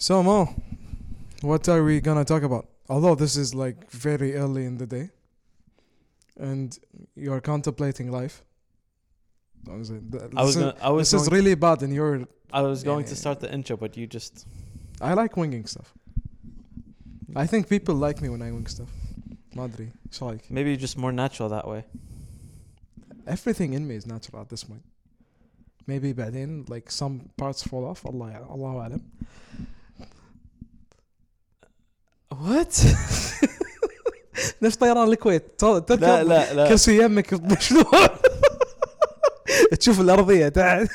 So Mo, what are we gonna talk about? Although this is like very early in the day, and you're contemplating life. I was, like, th- I was this is- gonna, I was this is going, really bad, and you're. I was going Yeah. to start the intro, but you just I like winging stuff. I think people like me when I wing stuff. ما ادري ايش رايك؟ maybe you're just more natural that way. Everything in me is natural at this point. Maybe بعدين like some parts fall off الله يع- الله اعلم. What? نفس طيران الكويت تو- تركب لا لا لا كرسي يمك مشلول تشوف الارضيه تحت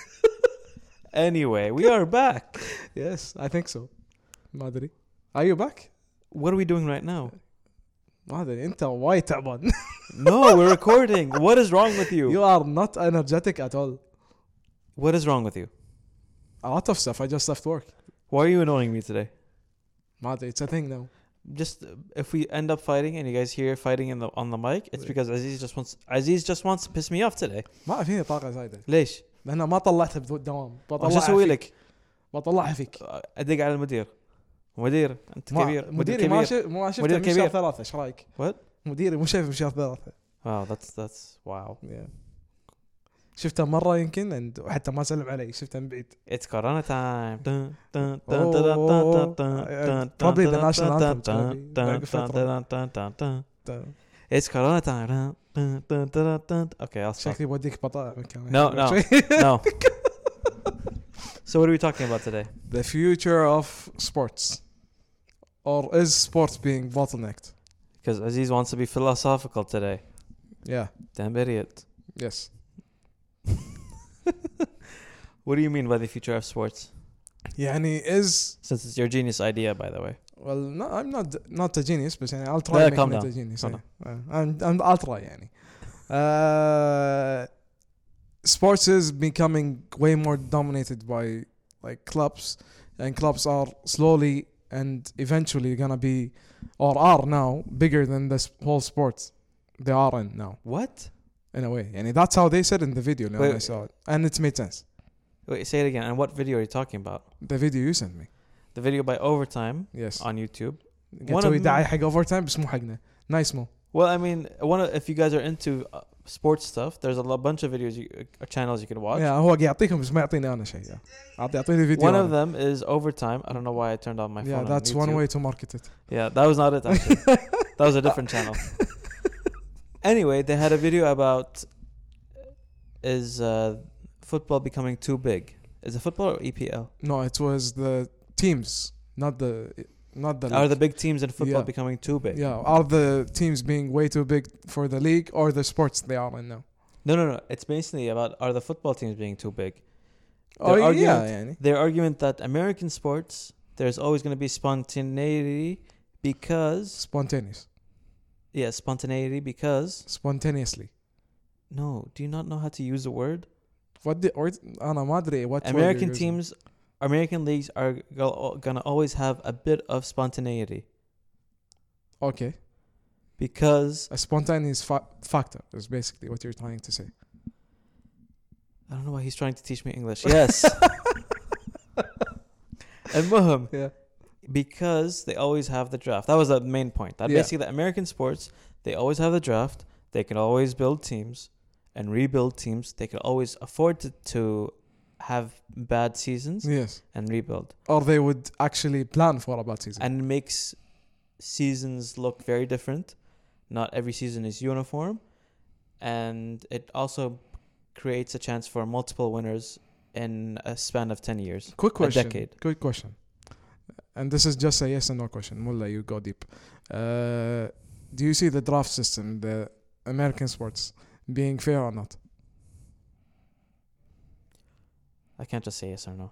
Anyway, we are back. Yes, I think so. ما ادري. Are you back? What are we doing right now? ما ادري انت وايد تعبان. No, we're recording. What is wrong with you? You are not energetic at all. What is wrong with you? A lot of stuff. I just left work. Why are you annoying me today? ما ادري. It's a thing now. Just if we end up fighting and you guys hear fighting in the on the mic, it's because Aziz just wants Aziz just wants to piss me off today. ما فيني طاقه زايده ليش؟ لأن ما طلعتها بالدوام شو بطلعها أسوي. لك؟ بطلعها فيك. أدق على المدير. مدير أنت كبير مديري ما. شف ما شفته مدير كبير. ثلاثة إيش رأيك؟ What? مديري مو شايفه من شهر ثلاثة. Wow, that's that's wow. Yeah. شفته مرة يمكن and وحتى ما سلم علي شفته من بعيد. It's Corona time. Dun, dun, dun, Oh, dun, dun, dun, dun, uh, dun, probably dun, the dun, national dun, anthem, dun, probably. dun, باقي dun, فترة. dun, dun, dun, dun. ت- It's Corona time. Dun, dun, dun, dun, dun. Okay, I'll stop. شكلي بوديك بطاطا مكان No, no. No. So what are we talking about today? The future of sports. Or is sports being bottlenecked? Because Aziz wants to be philosophical today. Yeah. Damn idiot. Yes. What do you mean by the future of sports? يعني is Since it's your genius idea, by the way. well no, I'm not not a genius بس يعني I'll try لا, making calm it down. a genius Calm yeah. Uh, I'm, I'm I'll try يعني uh, sports is becoming way more dominated by like clubs and clubs are slowly and eventually gonna be or are now bigger than the s- whole sports they are in now What? in a way and that's how they said in the video when I Wait. saw it and it made sense Wait, say it again. And what video are you talking about? the video you sent me The video by Overtime yes on YouTube. قاعد one of تسوي them- دعاية حق اوفر تايم بس مو حقنا نايس مو Well, I mean, one of, if you guys are into uh, sports stuff, there's a lo- bunch of videos, you, uh, channels you can watch. يا هو قاعد يعطيكم بس ما يعطيني انا شيء يا. اعطي يعطيني فيديو One of أنا. them is Overtime. I don't know why I turned on my yeah phone. that's on one YouTube. way to market it Yeah, that was not it actually. that was a different channel. Anyway, they had a video about is uh, football becoming too big? Is it football or EPL? No, it was the teams, not the not the. League. Are the big teams in football yeah. becoming too big? Yeah, all the teams being way too big for the league or the sports they are in now? No, no, no. It's basically about are the football teams being too big? Oh, their oh argument, yeah, yeah, Their argument that American sports there's always going to be spontaneity because spontaneous. yeah, spontaneity because spontaneously no, do you not know how to use the word? what the or انا ما ادري what word American you're using. teams, American leagues are go- gonna always have a bit of spontaneity okay because a spontaneous fa- factor is basically what you're trying to say I don't know why he's trying to teach me English. Yes. المهم yeah because they always have the draft. That was the main point. That Yeah. basically the American sports, they always have the draft. They can always build teams and rebuild teams. They can always afford to, to have bad seasons yes and rebuild. or they would actually plan for a bad season And makes seasons look very different. Not every season is uniform. And it also creates a chance for multiple winners in a span of 10 years. quick question A decade. quick question and this is just a yes and no question. Mullah, you go deep. Uh, do you see the draft system, the American sports, being fair or not? I can't just say yes or no.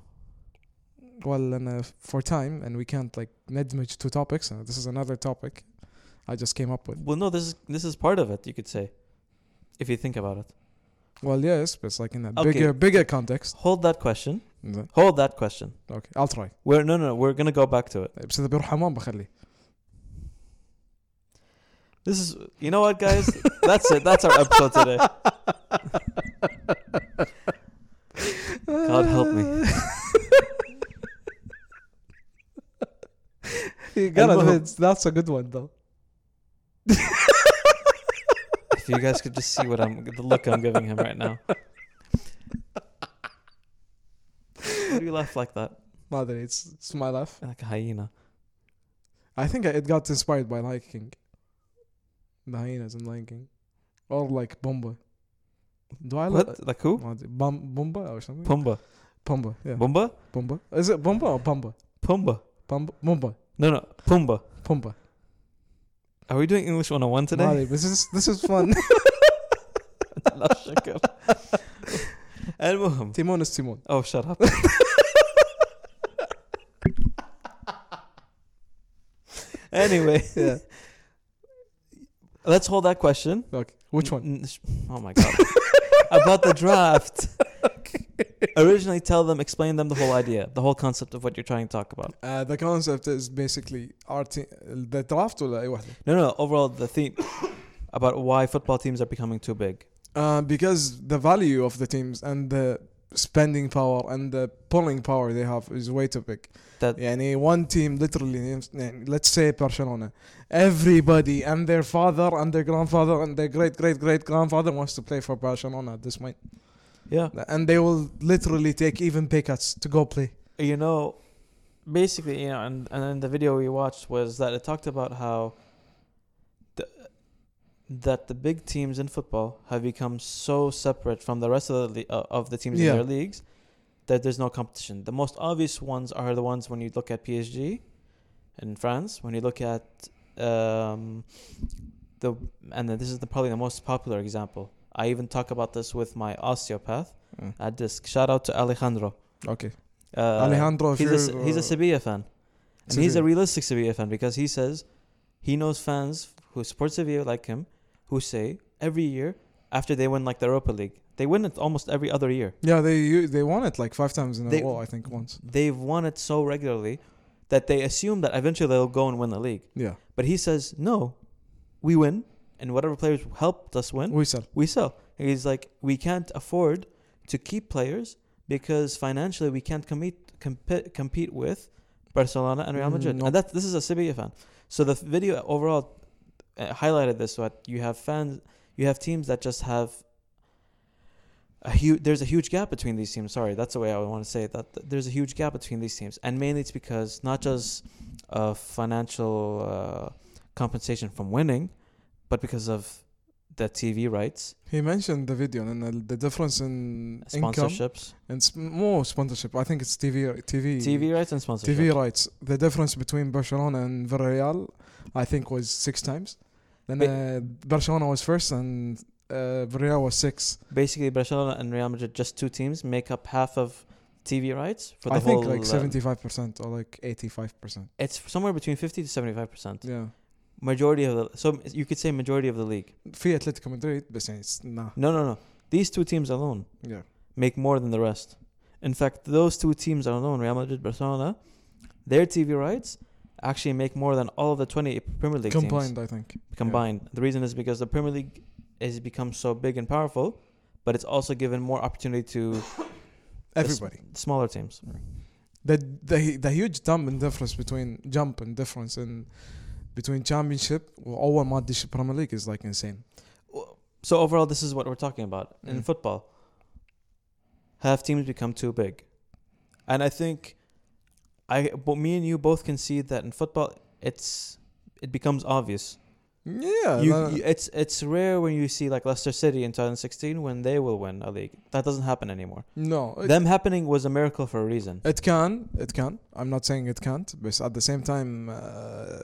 Well, and, uh, for time, and we can't like nedmage two topics. Uh, this is another topic I just came up with. Well, no, this is this is part of it. You could say, if you think about it. Well, yes, but it's like in a okay. bigger bigger context. Hold that question ز- Hold that question. okay I'll try We're no, no, no. We're gonna go back to it. بس اذا بيروح حمام بخليه This is, you know what, guys? That's it. That's our episode today. God help me. You gotta المهم. admit, that's a good one though. If you guys could just see what I'm, the look I'm giving him right now. Why do you laugh like that? Mother, it's, it's my laugh. Like a hyena. I think it got inspired by Lion King. The hyenas in Lion King. Or like Bumba. Do I look What? Like who? Bum, Bumba or something? Pumba. Pumba, yeah. Bumba? Pumba. Is it Bumba or Pumba? Pumba. Pumba? Mumba. No, no. Pumba. Pumba. Are we doing English 101 today? Mali, this is this is fun. لا شكر. المهم. Timon is Timon. Oh, shut up. anyway, Yeah. let's hold that question. Okay. Which one? N- sh- Oh my god. About the draft. Originally, tell them, explain them the whole idea, the whole concept of what you're trying to talk about. Uh, the concept is basically our team. The draft ولا أي واحدة? No, no, overall, the theme about why football teams are becoming too big. Uh, because the value of the teams and the spending power and the pulling power they have is way too big. That يعني one team literally names يعني let's say Barcelona everybody and their father and their grandfather and their great great great grandfather wants to play for Barcelona at this point yeah, and they will literally take even pay cuts to go play you know, basically, you know, and and then the video we watched was that it talked about how the that the big teams in football have become so separate from the rest of the le- uh, of the teams Yeah. in their leagues that there's no competition. The most obvious ones are the ones when you look at PSG in France, when you look at um, the and this is the, probably the most popular example. I even talk about this with my osteopath Mm. at disc. Shout out to Alejandro. okay Uh, Alejandro he's a he's a uh, Sevilla fan, and he's a realistic Sevilla fan because he says he knows fans who support Sevilla like him, who say every year after they win like the Europa League, they win it almost every other year. yeah they they won it like five times in a row I think once They've won it so regularly that they assume that eventually they'll go and win the league. yeah But he says no, we win, and whatever players helped us win, we sell we sell. And he's like, we can't afford to keep players because financially we can't compete compete, compete with Barcelona and Real Mm, Madrid. And that this is a Sevilla fan. So the video overall uh, highlighted this. What you have fans, you have teams that just have a huge. There's a huge gap between these teams. Sorry, that's the way I want to say it. That th- there's a huge gap between these teams, and mainly it's because not just of financial uh, compensation from winning, but because of the TV rights, he mentioned the video and the, difference in sponsorships, and sp- more sponsorship I think it's TV TV TV rights, and sponsorship. TV rights. The difference between Barcelona and Villarreal, I think, was six times. Then uh, Barcelona was first and uh, Villarreal was six. Basically, Barcelona and Real Madrid, just two teams, make up half of TV rights for the I whole. think like uh, seventy-five percent or like eighty-five percent. it's somewhere between fifty to seventy-five percent. Yeah. Majority of the so you could say majority of the league. في اتلتيكو مدريد بس يعني it's nah. No, no, no. These two teams alone Yeah. make more than the rest. In fact, those two teams alone, Real Madrid, Barcelona, their TV rights actually make more than all of the twenty Premier League Combined, teams I think. combined. The reason is because the Premier League has become so big and powerful, but it's also given more opportunity to the s- Everybody. smaller teams. The the the huge jump in difference between jump and difference in between championship وأول ما تدش Premier League is like insane. So overall, this is what we're talking about in Mm. football. Have teams become too big, and I think, I but me and you both can see that in football, it's it becomes obvious. Yeah. you, no- you- it's it's rare when you see like Leicester City in 2016 when they will win a league. That doesn't happen anymore. no. It, Them happening was a miracle for a reason. It can, it can. I'm not saying it can't, but at the same time, uh,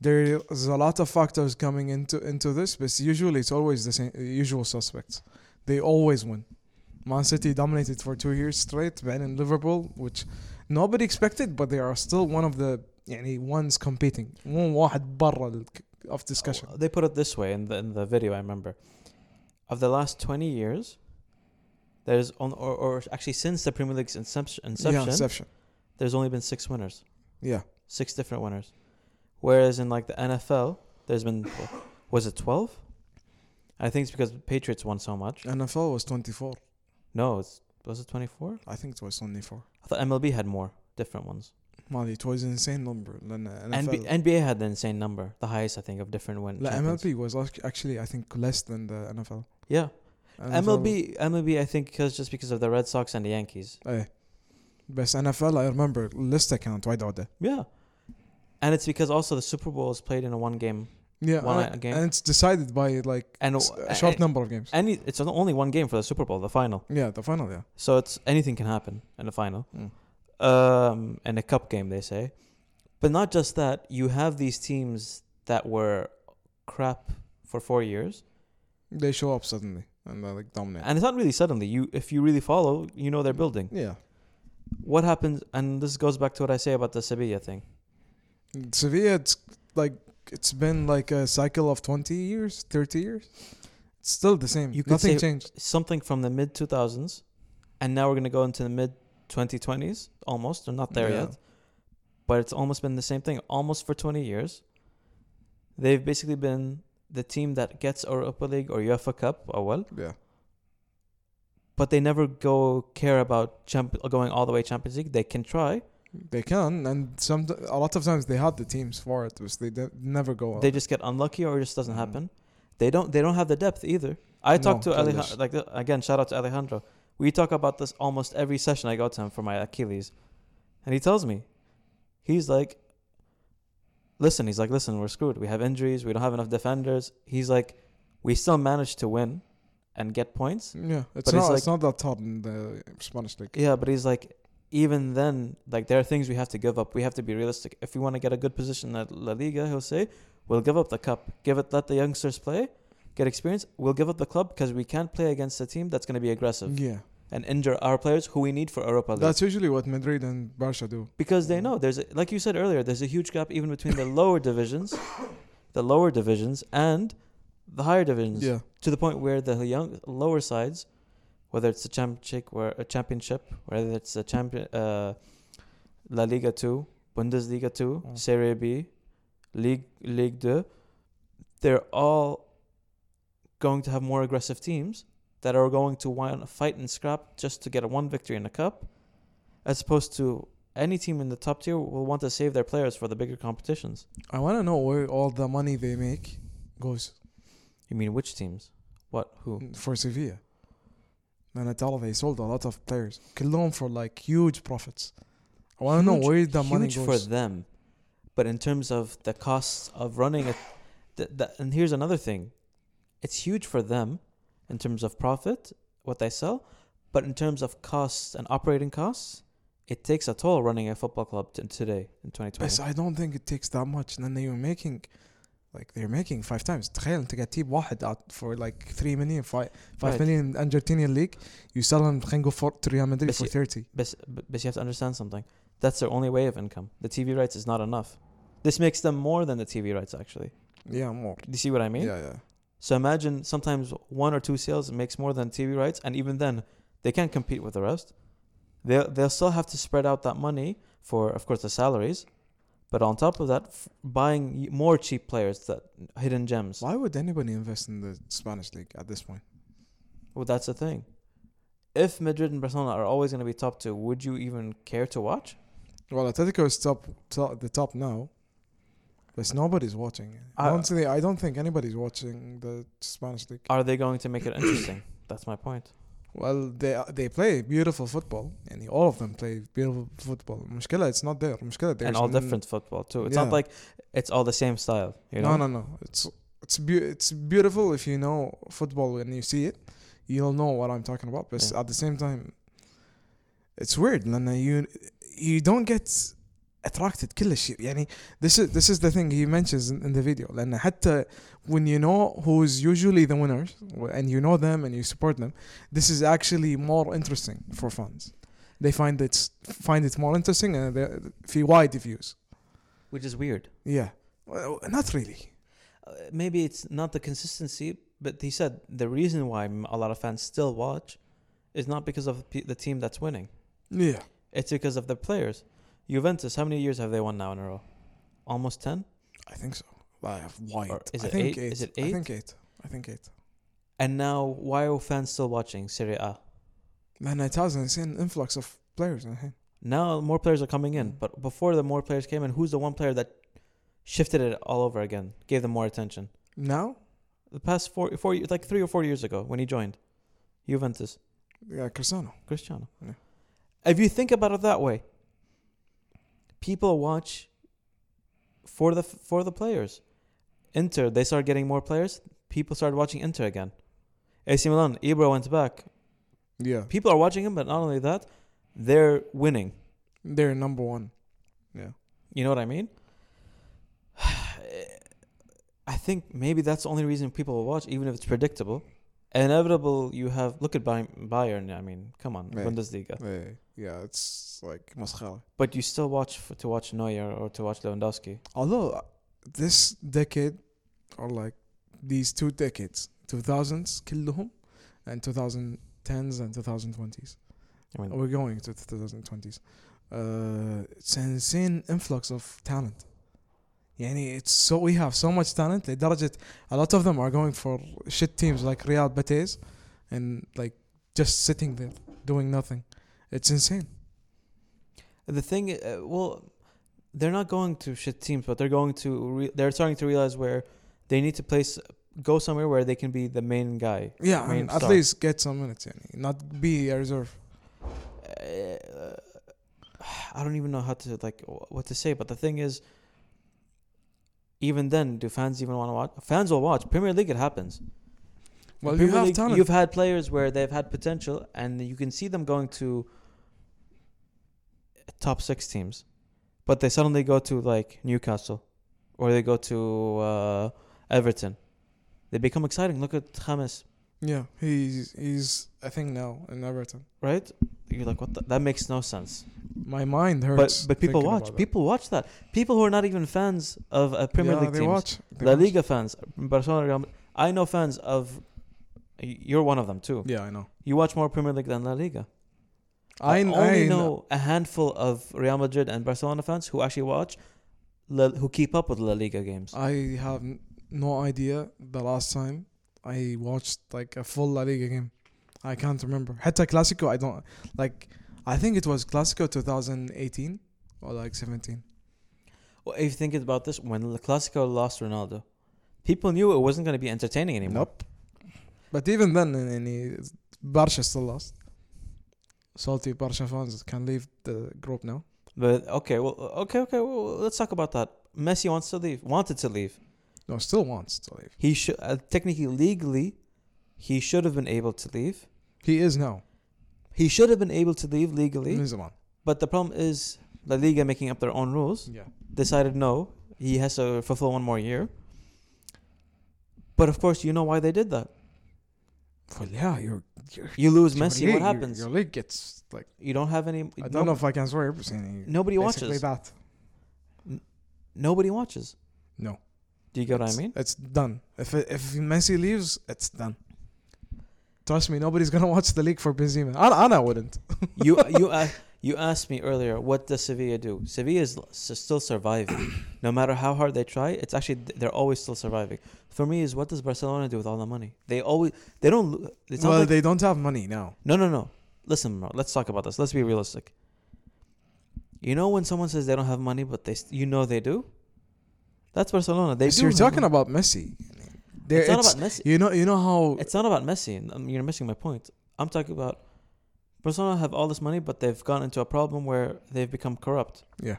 there's a lot of factors coming into into this. But usually, it's always the same usual suspects. They always win. Man City dominated for two years straight. Then in Liverpool, which nobody expected, but they are still one of the يعني ones competing. مو واحد برا ال- of discussion. They put it this way in the in the video. I remember, of the last 20 years, there's on or, or actually since the Premier League's inception, inception Yeah, inception. there's only been six winners, Yeah, six different winners. Whereas in like the NFL, there's been was it 12? I think it's because the Patriots won so much. NFL was 24. No, it's was it 24? I think it was 24. I thought MLB had more different ones. مالي it was an insane number لان NB- NFL NBA had the insane number, the highest I think of different win. لا champions. MLB was ac- actually I think less than the NFL. Yeah, NFL MLB, MLB, I think because just because of the Red Sox and the Yankees. ايه بس NFL I remember لسه كانت وايد عودة. Yeah, and it's because also the Super Bowl is played in a one game, Yeah, One and, night game. and it's decided by like and s- a short a- number of games. any it's only one game for the Super Bowl, the final. Yeah, the final, yeah. So it's anything can happen in the final. Mm. Um, in a cup game, they say. But not just that, you have these teams that were crap for four years, They show up suddenly and they like dominate. and it's not really suddenly. You, if you really follow, you know they're building. yeah, What happens, and this goes back to what I say about the Sevilla thing. Sevilla, it's like it's been like a cycle of twenty years, thirty years. It's still the same. You Nothing changed. Something from the mid two thousands, and now we're gonna go into the mid twenty twenties, almost. They're not there Yeah. yet, but it's almost been the same thing, almost for twenty years. They've basically been the team that gets Europa League or UEFA Cup, oh well, Yeah, but they never go care about champ- going all the way Champions League. They can try. they can, and some a lot of times they had the teams for it, but they de- never go. They just get unlucky or it just doesn't Mm. happen. They don't. They don't have the depth either. I talked No, to Kalish. Alejandro. Like again, shout out to Alejandro. We talk about this almost every session I go to him for my Achilles, and he tells me, he's like, listen. He's like, listen, we're screwed. We have injuries. We don't have enough defenders. He's like, we still managed to win, and get points. yeah, it's But not. it's it's not that hard in the Spanish league. Yeah, but he's like, even then, like there are things we have to give up. We have to be realistic. If we want to get a good position at La Liga, he'll say, we'll give up the cup, give it, let the youngsters play, get experience. We'll give up the club because we can't play against a team that's going to be aggressive Yeah, and injure our players who we need for Europa League. that's usually what Madrid and Barca do. because they know there's, a, like you said earlier, there's a huge gap even between the lower divisions, the lower divisions, and the higher divisions. Yeah, to the point where the young lower sides, whether it's a championship or a championship, whether it's a champion, uh, La Liga two, Bundesliga two, Mm. Serie B, League League Two, they're all going to have more aggressive teams that are going to want to fight and scrap just to get a one victory in the cup, as opposed to any team in the top tier will want to save their players for the bigger competitions. I want to know where all the money they make goes. You mean which teams? What? Who? Mm, for Sevilla. Manatala, they sold a lot of players. Killon for like huge profits. I want to know where the money goes. for them. But in terms of the costs of running it, th- th- and here's another thing it's huge for them in terms of profit what they sell, but in terms of costs and operating costs, it takes a toll running a football club t- today in 2020. But I don't think it takes that much. And then they were making, like they're making five times. تخيل انت قاعد تجيب واحد out for like 3 million, 5, five Right. million Argentinian league. You sell him خلينا نقول for to Real Madrid But for you- 30. But, but but you have to understand something. That's their only way of income. The TV rights is not enough. This makes them more than the TV rights, actually. Yeah, more. Do you see what I mean? Yeah, yeah. So imagine sometimes one or two sales makes more than TV rights, and even then, they can't compete with the rest. They'll they'll still have to spread out that money for, of course, the salaries, but on top of that, f- buying more cheap players, that hidden gems. Why would anybody invest in the Spanish league at this point? Well, that's the thing. If Madrid and Barcelona are always going to be top two, would you even care to watch? Well, Atletico is top, top the top now. But nobody's watching. Honestly, I don't think anybody's watching the Spanish league. Are they going to make it interesting? That's my point. Well, they they play beautiful football, and all of them play beautiful football. Mushkila, it's not there. Mushkila, there's and all different football too. It's yeah. not like it's all the same style. You know? No, no, no. It's it's be- it's beautiful if you know football and you see it, you'll know what I'm talking about. But yeah. at the same time, it's weird, Lana. You you don't get attracted كلش يعني this is this is the thing he mentions in, in the video لأن حتى when you know who's usually the winners and you know them and you support them this is actually more interesting for fans they find it find it more interesting and they- في wide views Which is weird. yeah well, not really uh, maybe it's not the consistency, but he said the reason why m- a lot of fans still watch is not because of p- the team that's winning. yeah It's because of the players. Juventus, how many years have they won now in a row? Almost ten. I think so. I have white. Is it I think eight? eight? Is it eight? I think eight. I think eight. And now, why are fans still watching Serie A? Man, Italia's an influx of players. Now more players are coming in, mm. but before the more players came in, who's the one player that shifted it all over again, gave them more attention? Now, the past four, four, like three or four years ago when he joined Juventus. Yeah, Cristiano. Cristiano. Yeah. If you think about it that way, people watch for the for the players. Inter, they started getting more players. People started watching Inter again. AC Milan, Ibra went back. Yeah, People are watching him, but not only that, they're winning. they're number one. Yeah, You know what I mean? I think maybe that's the only reason people will watch, even if it's predictable. Inevitable, you have look at Bayern. I mean, come on. Bundesliga yeah. It's like مسخرة. But you still watch f- to watch Neuer or to watch Lewandowski. Although uh, this decade, or like these two decades, 2000s كلهم, and 2010s and 2020s. I mean, We're going to the 2020s. Uh, it's an insane influx of talent. يعني it's so we have so much talent لدرجة a lot of them are going for shit teams like Real Betis and like just sitting there doing nothing. It's insane. The thing, uh, well, they're not going to shit teams, but they're going to re- they're starting to realize where they need to place go somewhere where they can be the main guy. Yeah, main I mean, at least get some minutes, in, not be a reserve. Uh, I don't even know how to like what to say, but the thing is, even then, do fans even want to watch? Fans will watch Premier League. It happens. Well, you have League, talent. You've had players where they've had potential, and you can see them going to top six teams, but they suddenly go to like Newcastle, or they go to uh, Everton. They become exciting. Look at James, Yeah, he's he's I think now in Everton. right? You're like, what? The? That makes no sense. My mind hurts. but people watch. about that. People watch that. People who are not even fans of uh, Premier yeah, League they teams, watch. They La watch. Liga fans, Barcelona. I know fans of. You're one of them too. Yeah, I know. You watch more Premier League than La Liga. I, I only I know a handful of Real Madrid and Barcelona fans who actually watch, who keep up with La Liga games. I have no idea the last time I watched like a full La Liga game. I can't remember. Heta Clasico, I don't like. I think it was Clasico 2018 or like 17. Well, if you think about this, when the Clasico lost Ronaldo, people knew it wasn't going to be entertaining anymore. Nope. But even then يعني Barca still lost. Salty Barca fans can leave the group now. But okay, well, okay, okay. Well, let's talk about that. Messi wants to leave. Wanted to leave. No, still wants to leave. He should uh, technically, legally, he should have been able to leave. He is now. He should have been able to leave legally. من زمان. But the problem is, La Liga making up their own rules. Yeah. decided no, he has to fulfill one more year. But of course, you know why they did that. Well, yeah, you're, you're you lose Messi. What happens? Your, your league gets like you don't have any. I don't no, know if I can swear. Saying nobody watches that. N- nobody watches. No. Do you get it's, what I mean? It's done. If if Messi leaves, it's done. Trust me, nobody's gonna watch the league for Benzema. Anna I, I wouldn't. you you uh, you asked me earlier, what does Sevilla do? Sevilla is still surviving. no matter how hard they try, it's actually they're always still surviving. For me, is what does Barcelona do with all the money? They always they don't. It's well, like, they don't have money now. No, no, no. Listen, bro, let's talk about this. Let's be realistic. You know when someone says they don't have money, but they, you know they do. That's Barcelona. They So do. you're talking money. about Messi. It's not about Messi. you know you know how It's not about Messi. Um, You're missing my point. I'm talking about Barcelona have all this money, but they've gone into a problem where they've become corrupt. Yeah.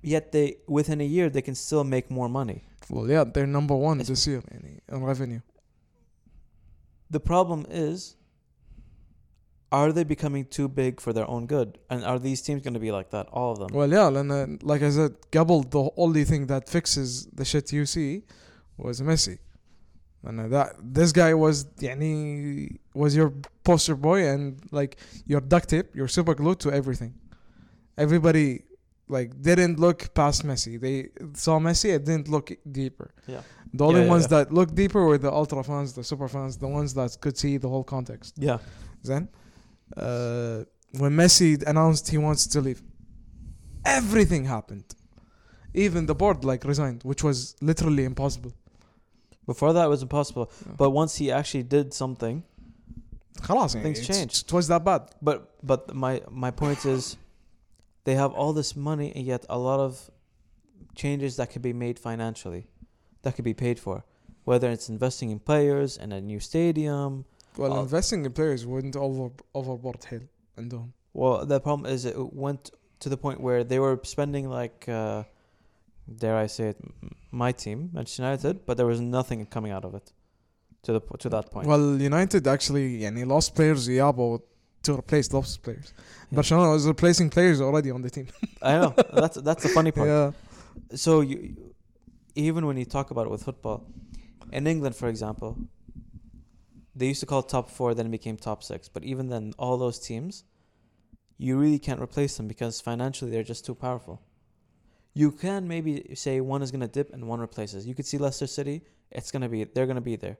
Yet they, within a year, they can still make more money. Well, yeah, they're number one it's this year in, in revenue. The problem is, are they becoming too big for their own good? And are these teams going to be like that, all of them? Well, yeah, and uh, like I said, Gabble, the only thing that fixes the shit you see was Messi. And that this guy was يعني was your poster boy and like your duct tape, your super glue to everything. Everybody like didn't look past Messi. They saw Messi and didn't look deeper. Yeah. The only Yeah, yeah, ones yeah. that looked deeper were the ultra fans, the super fans, the ones that could see the whole context. Yeah. Then, uh, when Messi announced he wants to leave, everything happened. Even the board like resigned, which was literally impossible. Before that, it was impossible. Yeah. But once he actually did something, خلاص يعني Things it's- changed. It was that bad. But but my my point is, they have all this money and yet a lot of changes that could be made financially, that could be paid for, whether it's investing in players and a new stadium. well Uh, investing in players wouldn't over overboard حيل عندهم Well, the problem is it went to the point where they were spending like, uh, dare I say it, m- my team, Manchester United, but there was nothing coming out of it, to the to that point. well United actually يعني lost players yeah but to replace those players Barcelona was replacing players already on the team I know that's that's the funny part. yeah So you, even when you talk about it with football, in England, for example, they used to call it top four, then it became top six. But even then, all those teams, you really can't replace them because financially they're just too powerful. you can maybe say one is going to dip and one replaces. You could see Leicester City; it's going to be they're going to be there.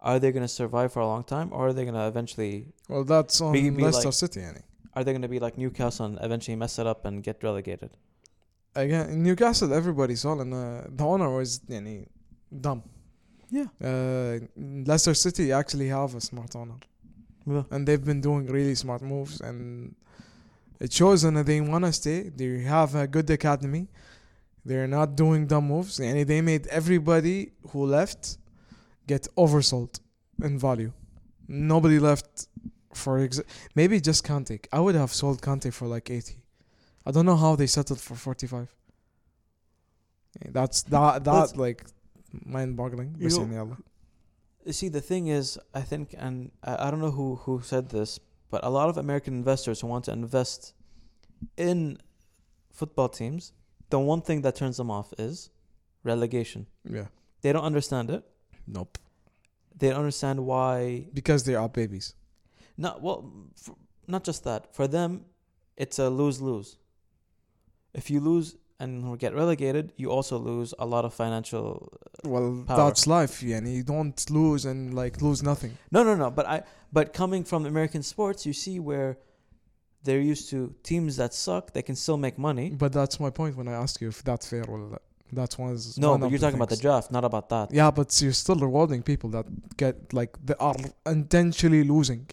Are they going to survive for a long time, or are they going to eventually? Well, that's on be, be Leicester like, City, Any? Are they going to be like Newcastle and eventually mess it up and get relegated? Again, in Newcastle, everybody saw and uh, the owner was yani, dumb. Yeah. Uh, Leicester City actually have a smart owner. Yeah. And they've been doing really smart moves, and it shows that they want to stay. They have a good academy. They're not doing dumb moves. And they made everybody who left get oversold in value. Nobody left for exa- maybe just Kante. I would have sold Kante for like 80. I don't know how they settled for 45. That's that That's, like mind-boggling. You see, the thing is, I think, and I, I don't know who who said this, but a lot of American investors who want to invest in football teams the one thing that turns them off is relegation. yeah They don't understand it. nope They don't understand why. because they are babies Not well, f not just that. For them, it's a lose lose. If you lose and get relegated, you also lose a lot of financial. Uh, well, Power. that's life. Yeah, you don't lose and like lose nothing. No, no, no. But I. But coming from American sports, you see where they're used to teams that suck. They can still make money. But that's my point when I ask you if that's fair or not. That's one. is No, one but you're talking about the draft, not about that. Yeah, but you're still rewarding people that get like they are intentionally losing.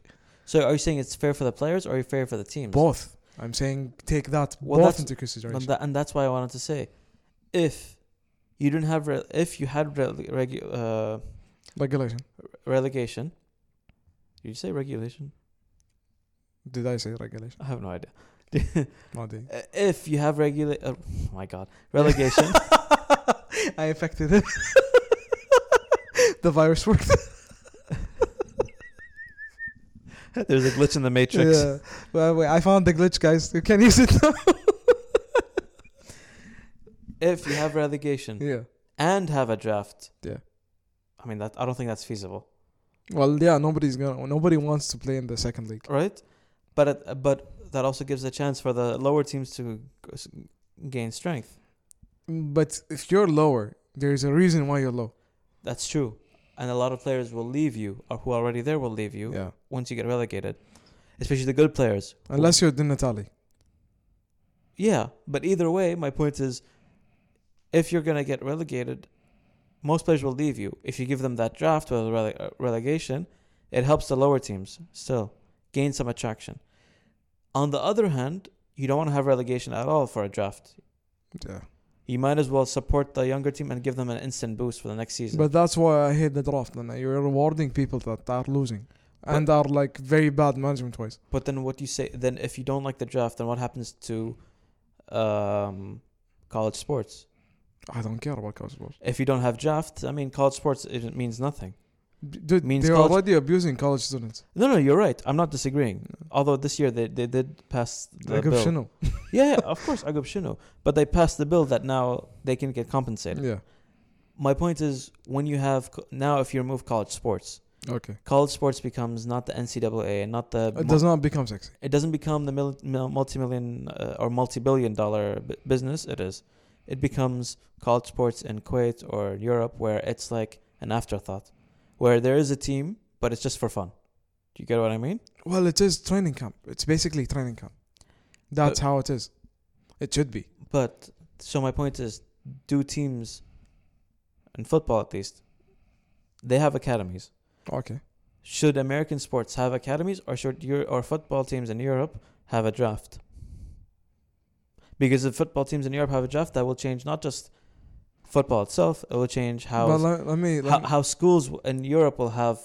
So are you saying it's fair for the players or are you fair for the teams? Both. I'm saying take that Well, both into consideration. And, that, and that's why I wanted to say, if you didn't have re- if you had re- regu- uh, Regulation. relegation, did you say regulation? Did I say regulation? I have no idea. Didn't. Uh, if you have regula, uh, oh my god, relegation. I affected it. the virus worked. There's a glitch in the matrix. Yeah. Well, wait, I found the glitch, guys. You can use it now. If you have relegation yeah. and have a draft, Yeah. I mean that I don't think that's feasible. Well, yeah. Nobody's gonna. Nobody wants to play in the second league. right? But it, but that also gives a chance for the lower teams to gain strength. But if you're lower, there's a reason why you're low. That's true, and a lot of players will leave you, or who are already there will leave you Yeah. once you get relegated, especially the good players. Unless you're Di Natale. yeah, but either way, my point is, if you're gonna get relegated, most players will leave you. If you give them that draft with rele- uh, relegation, it helps the lower teams still gain some attraction. On the other hand, you don't want to have relegation at all for a draft. Yeah. You might as well support the younger team and give them an instant boost for the next season. But that's why I hate the draft. Then you're rewarding people that are losing and are like very bad management wise. But then what do you say? Then if you don't like the draft, then what happens to um, college sports? I don't care about college sports. If you don't have draft, I mean, college sports it means nothing. Dude, means they're college... already abusing college students. No, no, you're right. I'm not disagreeing. Although this year they, they did pass the Agub bill. Shino. yeah, yeah, of course, Agub Shino. But they passed the bill that now they can get compensated. Yeah. My point is, when you have now, if you remove college sports, okay, college sports becomes not the NCAA and not the. It does not become sexy. It doesn't become the mil- multi-million uh, or multi-billion-dollar b- business. It is. It becomes college sports in Kuwait or Europe, where it's like an afterthought where there is a team but it's just for fun do you get what i mean Well, it is training camp. It's basically training camp. That's But- how it is. It should be. but so my point is do teams in football at least they have academies Okay. should american sports have academies or should your or football teams in europe have a draft Because if football teams in Europe have a draft, that will change not just football itself. It will change how but let, let me let how, me- how schools in Europe will have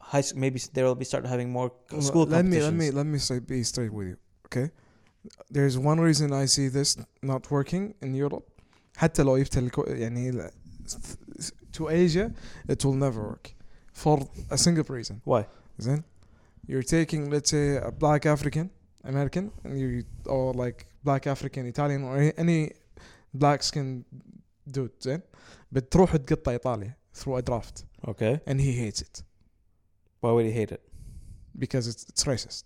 high. s- Maybe they will be start having more Well, school let me let competitions. me let me say be straight with you okay there's one reason I see this not working in Europe حتى لو جبت الكو- يعني ل- to Asia it will never work for a single reason Why? then you're taking let's say a black African American and you or like black African Italian or any- any black skin dude زين بتروح تقطع إيطاليا through a draft Okay. and he hates it Why would he hate it? because it's, it's racist.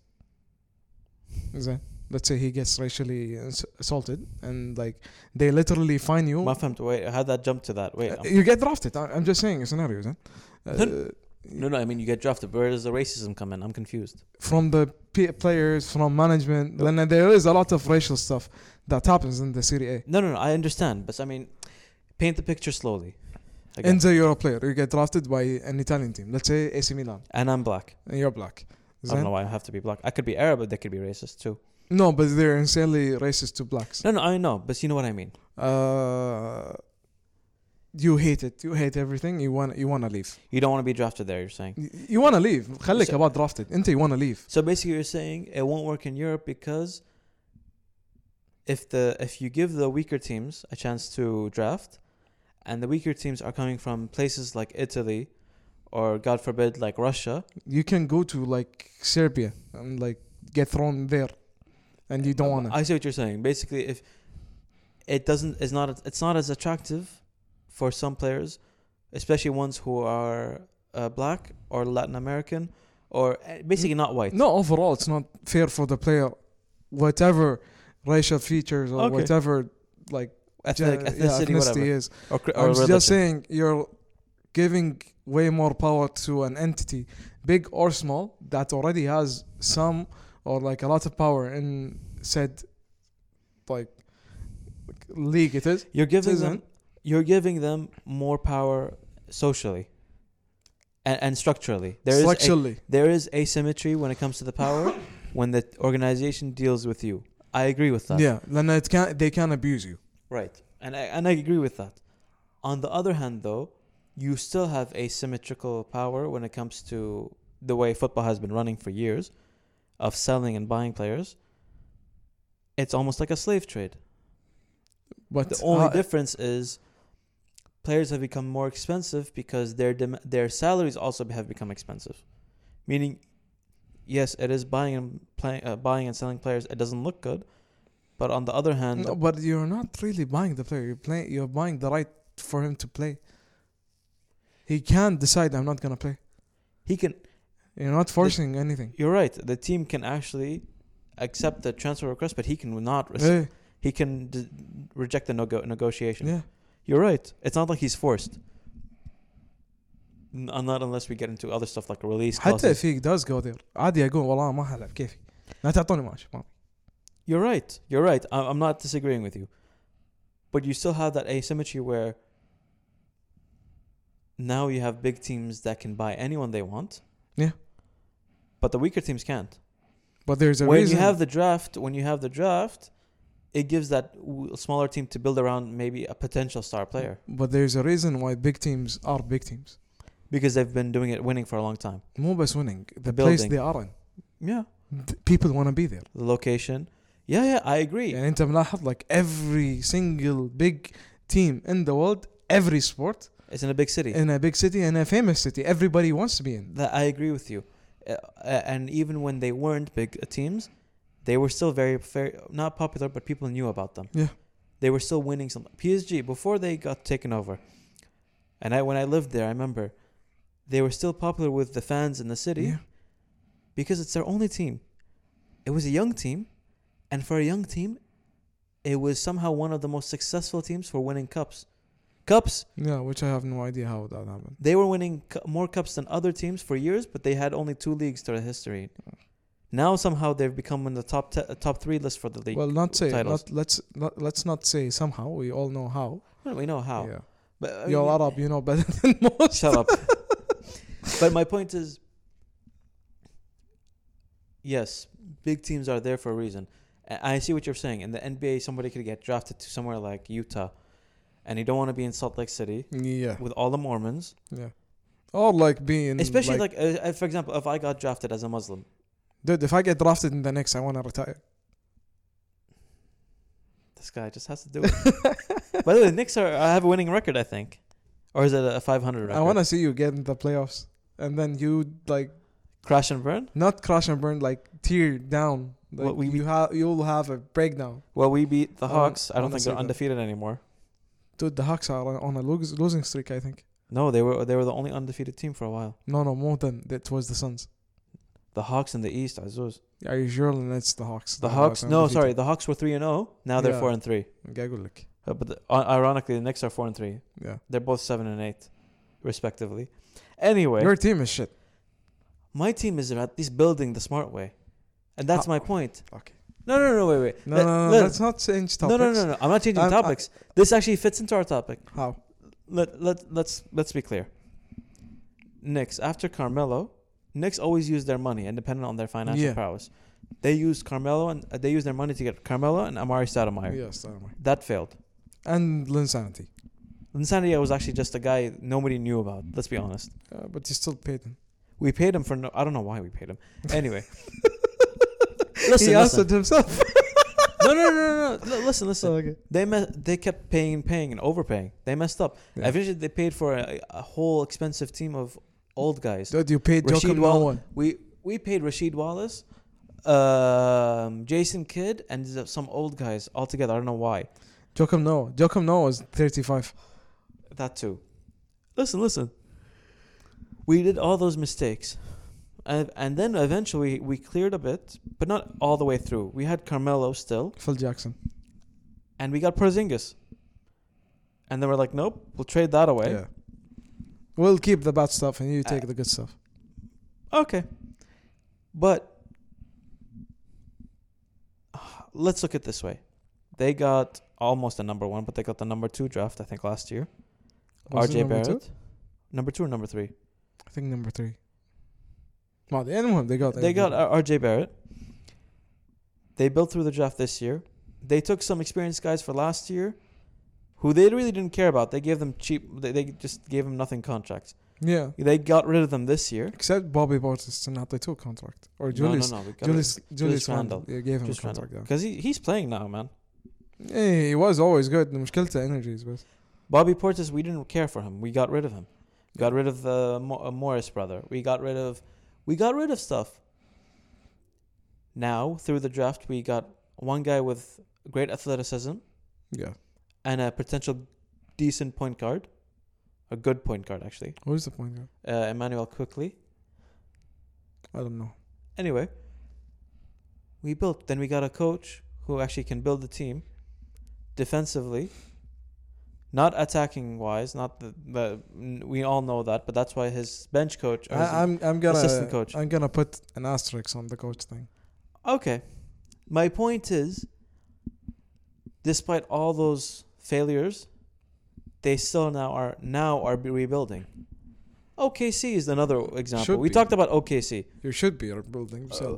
زين let's say he gets racially ass- assaulted and like they literally fine you ما فهمت. Wait, how that jump to that? Wait. Uh, I'm- you get drafted I- I'm just saying a scenario زين uh, no, no. I mean, you get drafted. Where does the racism come in? I'm confused. from the p- players from management then there is a lot of racial stuff that happens in the Serie A No, no, no. I understand, but I mean, paint the picture slowly. Again. and you're a player you get drafted by an Italian team let's say AC Milan and I'm black. and you're black I don't زين know why I have to be black. I could be Arab, but they could be racist too. no but they're insanely racist to blacks No, no, I know, but you know what I mean. uh, you hate it you hate everything you want you want to leave You don't want to be drafted there. You're saying. You want to leave خليك So- about drafted انت you want to leave So basically, you're saying it won't work in Europe because if the if you give the weaker teams a chance to draft, and the weaker teams are coming from places like Italy, or God forbid, like Russia, you can go to like Serbia and like get thrown there and you don't want to I see what you're saying. Basically, if it doesn't, it's not, it's not as attractive for some players, especially ones who are uh, black or Latin American, or uh, basically not white. no overall it's not fair for the player whatever racial features or Okay. whatever like Ethnic, ja- ethnicity, yeah, whatever, is or, or I'm religion. just saying you're giving way more power to an entity big or small that already has some or like a lot of power in said like league it is You're giving them, you're giving them more power socially, and, and structurally. There is a, there is asymmetry when it comes to the power when the organization deals with you. I agree with that. Yeah, then it can they can abuse you. Right. And I, and I agree with that. On the other hand, though, you still have asymmetrical power when it comes to the way football has been running for years of selling and buying players. It's almost like a slave trade. But The only uh, difference is players have become more expensive because their dem- their salaries also have become expensive. Meaning, yes, it is buying and playing, uh, buying and selling players. It doesn't look good, but on the other hand, no, but you're not really buying the player. You're playing. You're buying the right for him to play. He can't decide. I'm not gonna play. he can. You're not forcing anything. You're right. The team can actually accept the transfer request, but he can not. Rec- Yeah, He can d- reject the nego- negotiation. yeah. You're right. It's not like he's forced. N- not unless we get into other stuff like release حتى clauses. if he does go there عادي اقول والله ما حلعب كيفي لا تعطوني ماشي ما you're right. You're right. I'm not disagreeing with you. But you still have that asymmetry where now you have big teams that can buy anyone they want. Yeah. But the weaker teams can't. But there's a when reason. you have the draft. When you have the draft, it gives that smaller team to build around maybe a potential star player. But there's a reason why big teams are big teams. Because they've been doing it, winning for a long time. More best winning. The place they are in. Yeah. People want to be there. The location. Yeah, yeah, I agree. يعني انت ملاحظ like every single big team in the world every sport It's in a big city. in a big city and a famous city everybody wants to be in That I agree with you. Uh, uh, and even when they weren't big uh, teams, they were still very, very not popular, but people knew about them. Yeah. They were still winning some PSG before they got taken over. And I when I lived there, I remember they were still popular with the fans in the city yeah. because it's their only team. It was a young team, and for a young team, it was somehow one of the most successful teams for winning cups. Cups. yeah which I have no idea how that happened They were winning cu- more cups than other teams for years, but they had only two leagues to their history. Now somehow they've become in the top te- top three list for the league. well not say not let's not, let's not say somehow we all know how Well, we know how. yeah But I you're Arab you know better than most Shut up. but my point is, yes, big teams are there for a reason, I see what you're saying. In the NBA, somebody could get drafted to somewhere like Utah, and you don't want to be in Salt Lake City Yeah, with all the Mormons, yeah. Or like being especially like, uh, uh, for example, if I got drafted as a Muslim. dude, if I get drafted in the Knicks, I want to retire. This guy just has to do it. By the way, the Knicks are I have a winning record, I think, or is it a 500 record? I want to see you get in the playoffs, and then you like crash and burn. not crash and burn, like tear down. Like well, we you have you'll have a breakdown. Well, we beat the Hawks. On, I don't think the they're undefeated anymore. Dude, the Hawks are on a losing streak. I think. No, they were they were the only undefeated team for a while. No, no, more than that was the Suns. The Hawks in the East, Azuz. Are you sure it's the Hawks? The, the Hawks? No, sorry, the Hawks were three and zero. Now they're yeah. four and three. Gagulik. Uh, but the, ironically, the Knicks are four and three. Yeah, they're both seven and eight, respectively. Anyway, your team is shit. My team is at least building the smart way and that's my point. Okay. No, no, no, wait, wait. No, Let- no, no, let- let's not change no, topics. no, no, no. I'm not changing I'm- I- topics. this actually fits into our topic. How? Let let let's let's be clear. Knicks after Carmelo, Knicks always use their money, independent on their financial Yeah. prowess. They used Carmelo and uh, they used their money to get Carmelo and Amar'e Stoudemire. Yes, don't. That failed. And Linsanity. Insanity was actually just a guy nobody knew about. Let's be honest. Uh, but you still paid him. We paid him for no. I don't know why we paid him. Anyway, listen, he listen. himself. no, no, no, no, no. Listen, listen. okay. They me- They kept paying, paying, and overpaying. They messed up. Yeah. Eventually, they paid for a, a whole expensive team of old guys. Dude, you paid Rasheed Joakim Noah Wall- one. We we paid Rasheed Wallace, um, Jason Kidd, and some old guys all together. I don't know why. Joakim Noah. Joakim Noah was 35. That too. Listen, listen. We did all those mistakes. And, and then eventually we cleared a bit, but not all the way through. We had Carmelo still, Phil Jackson. and we got Porzingis. And then we're like, nope, we'll trade that away. Yeah. We'll keep the bad stuff and you take Uh, the good stuff. Okay. But let's look at it this way. They got almost a number one, but they got the number two draft, I think, last year. Was RJ number Barrett. two? Number two or number three? I think number three. Well, the had him. They got they got uh, R.J. Barrett. They built through the draft this year. They took some experienced guys for last year, who they really didn't care about. They gave them cheap. They, they just gave them nothing contracts. Yeah. They got rid of them this year. Except Bobby Portis and they took contract. Or Julius. No, no, no. Julius, Julius, Julius Randle. Randle. Yeah, gave him Julius contract. Because he, he's playing now, man. Yeah, he was always good. The مشكلته energies بس. Bobby Portis, we didn't care for him. We got rid of him. Got rid of the uh, Morris brother. We got rid of we got rid of stuff. Now through the draft, we got one guy with great athleticism yeah. and a potential decent point guard, a good point guard actually. What is the point? Here? Uh, Immanuel Quickley. I don't know. Anyway, we built. Then we got a coach who actually can build the team defensively, not attacking wise, not the, the we all know that, but that's why his bench coach. I, am I'm, I'm gonna assistant coach. I'm gonna put an asterisk on the coach thing. Okay, my point is, despite all those failures, they still now are now are rebuilding. OKC is another example. Should we be. talked about OKC. You should be rebuilding. Uh,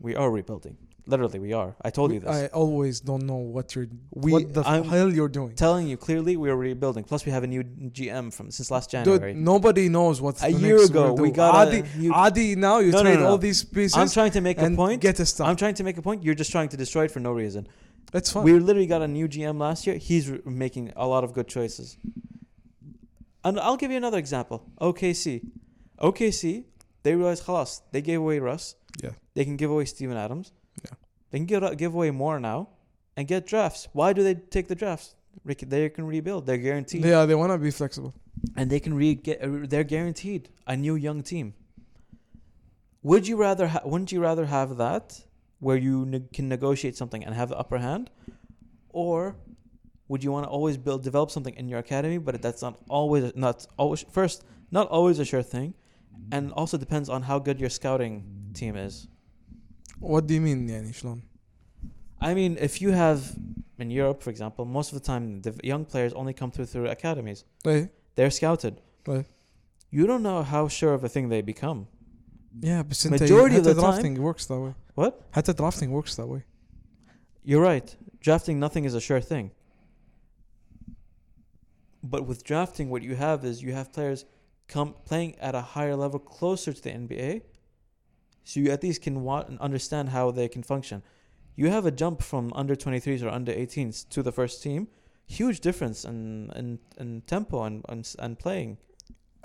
we are rebuilding. Literally, we are. I told you this. I always don't know what you're We- what the I'm- hell you're doing. telling you clearly we are rebuilding. Plus, we have a new GM from since last Dude, January. nobody knows what a year ago, we got Adi, Adi now you No, trade no, no. all these pieces I'm trying to make a point. get a stuff. I'm trying to make a point. You're just trying to destroy it for no reason. That's fine. We literally got a new GM last year. He's r- making a lot of good choices. And I'll give you another example. OKC. OKC, they realized, khalas, they gave away Russ. Yeah. They can give away Steven Adams. They can give, give away more now and get drafts. Why do they take the drafts? They can rebuild. They're guaranteed. yeah, they want to be flexible. and they can re get uh, they're guaranteed a new young team. Would you rather ha- wouldn't you rather have that where you ne- can negotiate something and have the upper hand or would you want to always build develop something in your academy but that's not always not always first not always a sure thing and also depends on how good your scouting team is. What do you mean يعني شلون؟ I mean, if you have in Europe, for example, most of the time the young players only come through through academies. ايه They're scouted. Right. You don't know how sure of a thing they become. Yeah بس انت Majority of حتى the time- drafting works that way. What? حتى drafting works that way. you're right. Drafting nothing is a sure thing. But with drafting, what you have is you have players come playing at a higher level, closer to the NBA, so you at least can wa- understand how they can function. You have a jump from under 23s or under 18s to the first team, huge difference in in, in tempo and, and and playing.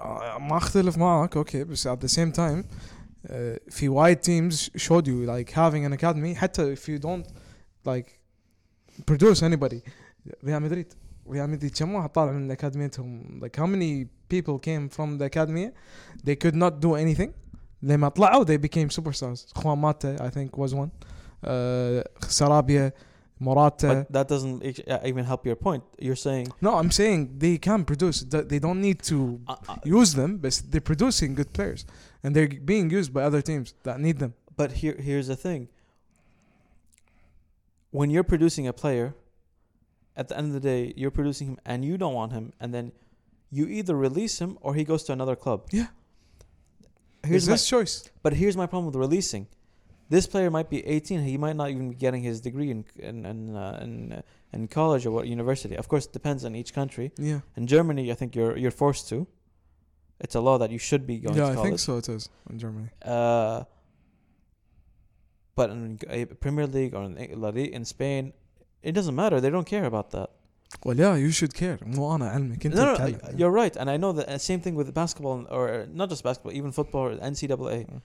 آه، ما اختلف معك اوكي بس at the same time uh, في وايد teams showed you like having an academy حتى if you don't like produce anybody ريال مدريد ريال مدريد كم واحد طالع من اكاديميتهم like how many people came from the academy they could not do anything لما طلعوا they became superstars خوان ماتا I think was one uh, سرابيا موراتا But that doesn't ex- uh, even help your point. You're saying no I'm saying they can produce Th- they don't need to uh, uh, use them, but they're producing good players, and they're being used by other teams that need them. But here, here's the thing. When you're producing a player, at the end of the day, you're producing him and you don't want him, and then you either release him or he goes to another club. Yeah. Here's my, this choice. but here's my problem with releasing. This player might be 18. He might not even be getting his degree in in in, uh, in, uh, in college or what university. Of course, it depends on each country. Yeah. In Germany, I think you're you're forced to. It's a law that you should be going yeah, to I college. think so. It is in Germany. Uh, but in a Premier League or in, La Liga- in Spain, it doesn't matter. They don't care about that. Well, yeah, you should care. مو أنا علمك أنت No, no, تتكلم. you're right, and I know that. uh, Same thing with basketball, or not just basketball, even football or NCAA. Mm.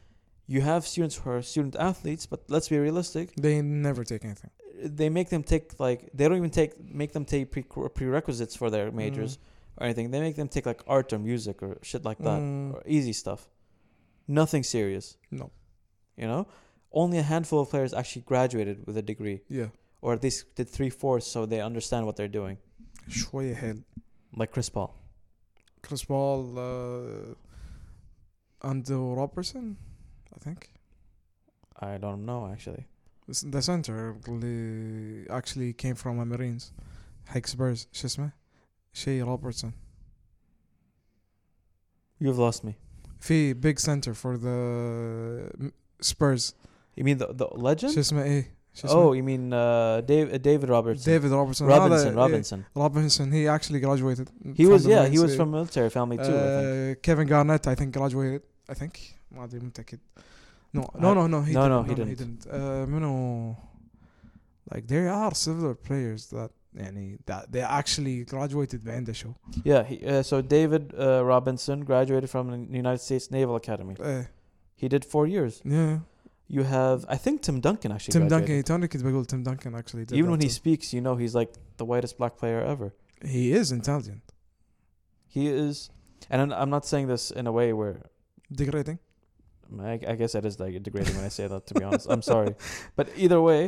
You have students who are student athletes, but let's be realistic. They never take anything. They make them take like they don't even take make them take pre- prerequisites for their majors or anything. They make them take like art or music or shit like that, Mm, or easy stuff. Nothing serious. No. You know, only a handful of players actually graduated with a degree, yeah. or at least did three fourths, so they understand what they're doing. شوية حيل. Like Chris Paul. Chris Paul uh, and uh, Robertson, I think. I don't know actually. This- The center اللي actually came from a Marines. حق Spurs شو اسمه؟ شيء روبرتسون. You've lost me. في big center for the Spurs. You mean the the legend? شو اسمه ايه؟ شو اسمه؟ Oh, you mean uh, Dave, David Robertson? David Robertson. Robinson. هذا- Robinson. إيه، Robinson. He actually graduated. He from was the yeah. He Marines, was إيه. from military family too. I think. Uh, Kevin Garnett, I think graduated. I think ما ادري متأكد. No, no, no, no. He No, didn't. no, he He didn't. didn't. Uh, منو like there are several players that يعني that they actually graduated بعنده شو. Yeah. He, uh, so David uh, Robinson graduated from the United States Naval Academy. ايه He did four years. yeah. You have I think Tim Duncan actually. Tim graduated. Duncan. توني كنت بقول Tim Duncan actually did Even that when he too. speaks, you know he's like the whitest black player ever. he is intelligent. He is, and I'm- I'm not saying this in a way where Degrading. I, I guess that is like degrading when I say that. To be honest, I'm sorry, but either way,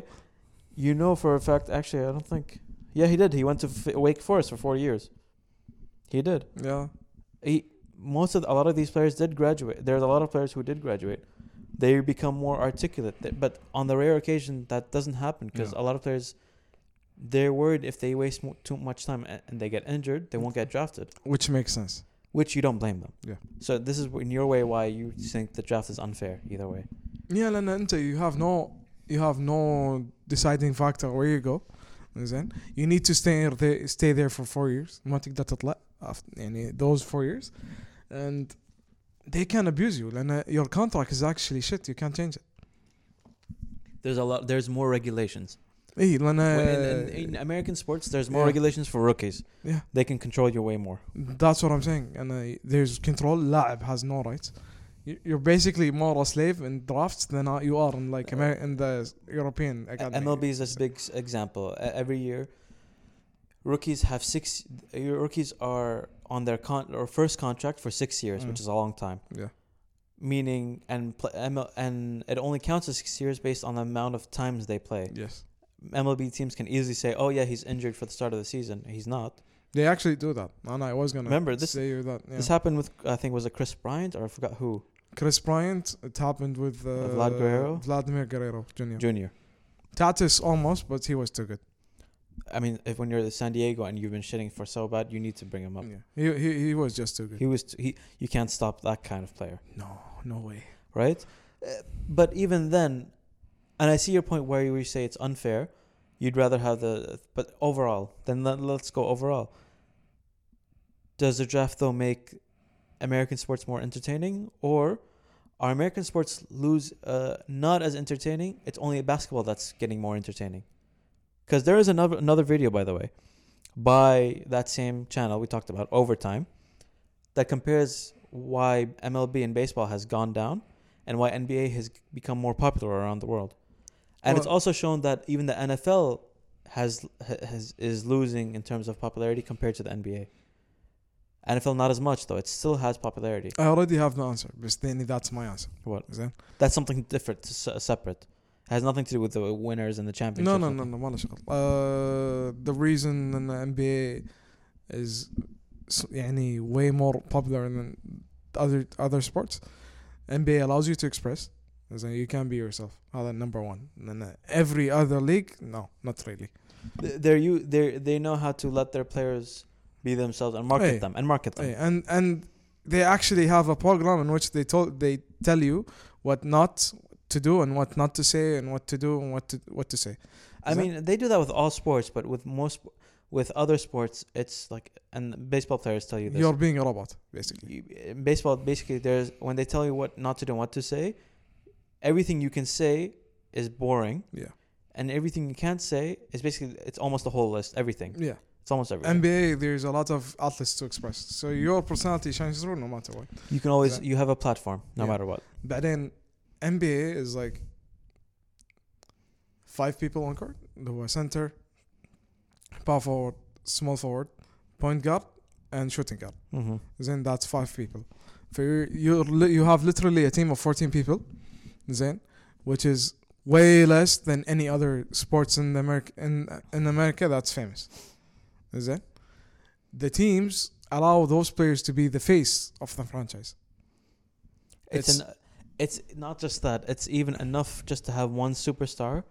you know for a fact. Actually, I don't think. Yeah, he did. He went to F- Wake Forest for four years. He did. Yeah. He most of a lot of these players did graduate. There's a lot of players who did graduate. They become more articulate, Th- but on the rare occasion that doesn't happen because Yeah. a lot of players. They're worried if they waste mo- too much time a- and they get injured, they won't get drafted. Which makes sense. Which you don't blame them. Yeah. So this is in your way why you think the draft is unfair. Either way. Yeah, لأن أنت you have no you have no deciding factor where you go. زين you need to stay there stay there for four years ما تقدر تطلع after- يعني those four years and they can abuse you لأن your contract is actually shit you can't change it. There's a lot. There's more regulations. إيه لأن When in, in, in American sports, there's more yeah. regulations for rookies. yeah They can control you way more. that's what I'm saying and uh, there's control لاعب has no rights. You- You're basically more a slave in drafts than uh, you are in like Amer- in the European academy. MLB is a big s- example. E- Every year, rookies have six. Your rookies are on their con or first contract for six years, which Mm. is a long time. Yeah. Meaning, and ML, and it only counts as six years based on the amount of times they play. Yes. MLB teams can easily say, "Oh yeah, he's injured for the start of the season." He's not. They actually do that. And I was gonna Remember, this- say that. Yeah. This happened with I think was it Kris Bryant or I forgot who Kris Bryant, it happened with uh, Vlad Guerrero? Vladimir Guerrero Jr. Junior. Tatis almost, but he was too good. I mean, if when you're at San Diego and you've been shitting for so bad, you need to bring him up. Yeah. He, he he was just too good. He was t- he. You can't stop that kind of player, no, no way. right? Uh, but even then, and I see your point where you say it's unfair. You'd rather have the, but overall, then let, let's go overall. Does the draft though make American sports more entertaining, or are American sports lose uh, not as entertaining? It's only basketball that's getting more entertaining. Because there is another another video, by the way, by that same channel we talked about, Overtime, that compares why MLB and baseball has gone down and why NBA has become more popular around the world. And well, it's also shown that even the NFL has, has is losing in terms of popularity compared to the NBA. NFL not as much though. It still has popularity. I already have the answer, but that's my answer. What? Is that? That's something different, separate. It has nothing to do with the winners and the championships. no no no no ما له شغل uh, the reason ان NBA is s- يعني way more popular than other other sports NBA allows you to express زين you can be yourself هذا number one and then every other league no not really Th- They're you. They they know how to let their players be themselves and market Hey. them and market them. Hey, and and they actually have a program in which they told they tell you what not to do and what not to say and what to do and what to what to say. Is I mean, that? they do that with all sports, but with most with other sports, it's like and baseball players tell you this. You're being a robot, basically. You, baseball, basically, there's when they tell you what not to do and what to say, everything you can say is boring. Yeah. And everything you can't say is basically it's almost the whole list, everything. Yeah. It's almost everything. NBA, there's a lot of athletes to express. So your personality shines through no matter what. You can always you have a platform no yeah. matter what. But then NBA is like five people on court اللي هو center power forward small forward point guard and shooting guard Mm-hmm. then that's five people for you you you have literally a team of 14 people then which is way less than any other sports in America in in America that's famous then the teams allow those players to be the face of the franchise It's, It's- an, it's not just that. It's even enough just to have one superstar,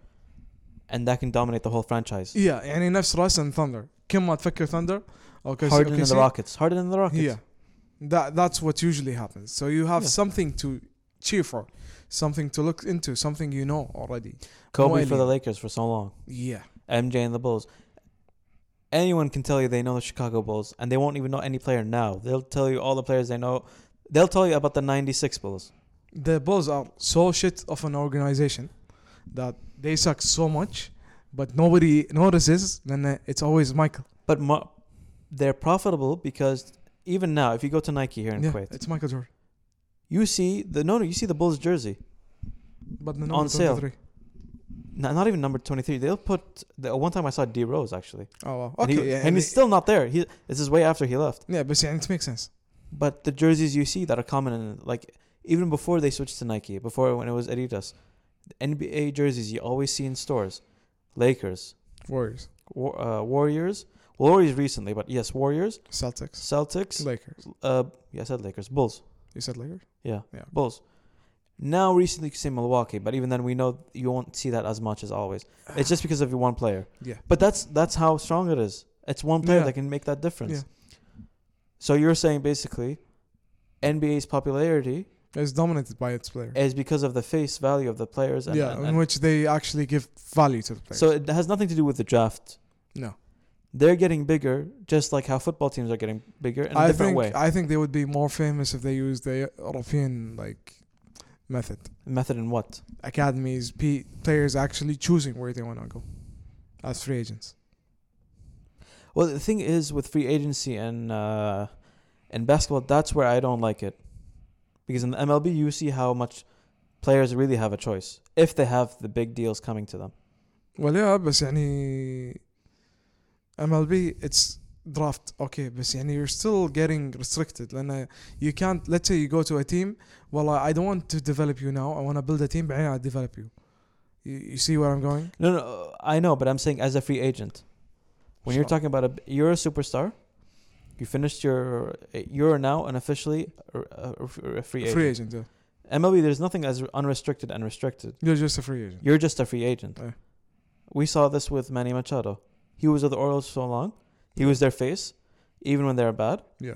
and that can dominate the whole franchise. yeah يعني نفس راس and thunder كل ما تفكر thunder او كيس- Harden أو in the كيسي- Rockets. Harden in the Rockets. yeah that that's what usually happens so you have Yeah. something to cheer for something to look into something you know already Kobe No for the alien. Lakers for so long. yeah MJ and the Bulls. Anyone can tell you they know the Chicago Bulls, and they won't even know any player now. They'll tell you all the players they know. They'll tell you about the '96 Bulls. the Bulls are so shit of an organization that they suck so much, but nobody notices. Then uh, it's always Michael. But mo- they're profitable because even now, if you go to Nike here in yeah, Kuwait, it's Michael Jordan. you see the no, no, you see the Bulls jersey. But the On number sale. 23. Not, even number 23. They'll put the one time I saw D Rose actually. Oh wow. And, Okay. he- yeah, and he's still not there. He this is way after he left. yeah, but yeah, it makes sense. But the jerseys you see that are common in like even before they switched to Nike, before when it was Adidas, NBA jerseys you always see in stores. Lakers, Warriors, War, uh, Warriors, Warriors recently, but yes, Warriors, Celtics, Celtics. Lakers. Uh, yeah, I said Lakers, Bulls. You said Lakers. Yeah, Yeah. Bulls. Now recently you say Milwaukee, but even then we know you won't see that as much as always. It's just because of your one player. Yeah. But that's that's how strong it is. It's one player Yeah. that can make that difference. Yeah. So you're saying basically NBA's popularity It's dominated by its player. is because of the face value of the players and, yeah, and- in which they actually give value to the players. so it has nothing to do with the draft. no, They're getting bigger just like how football teams are getting bigger in a I different think way. I think they would be more famous if they used the European like method. Method in what? Academies, P- players actually choosing where they want to go as free agents. Well, the thing is with free agency and uh, and basketball, that's where I don't like it, because in the MLB you see how much players really have a choice if they have the big deals coming to them. Well, yeah, بس يعني MLB it's draft okay بس يعني you're still getting restricted لأن you can't let's say you go to a team well I don't want to develop you now I want to build a team بعدين I develop you. you you see where I'm going No, no, I know, but I'm saying as a free agent, when you're Sure. talking about a, you're a superstar, you finished your, you're now an officially uh, a, free agent. free agent yeah. MLB, there's nothing as unrestricted and restricted. you're just a free agent You're just a free agent. Yeah. We saw this with Manny Machado. He was with the Orioles so long. He was their face, even when they were bad. yeah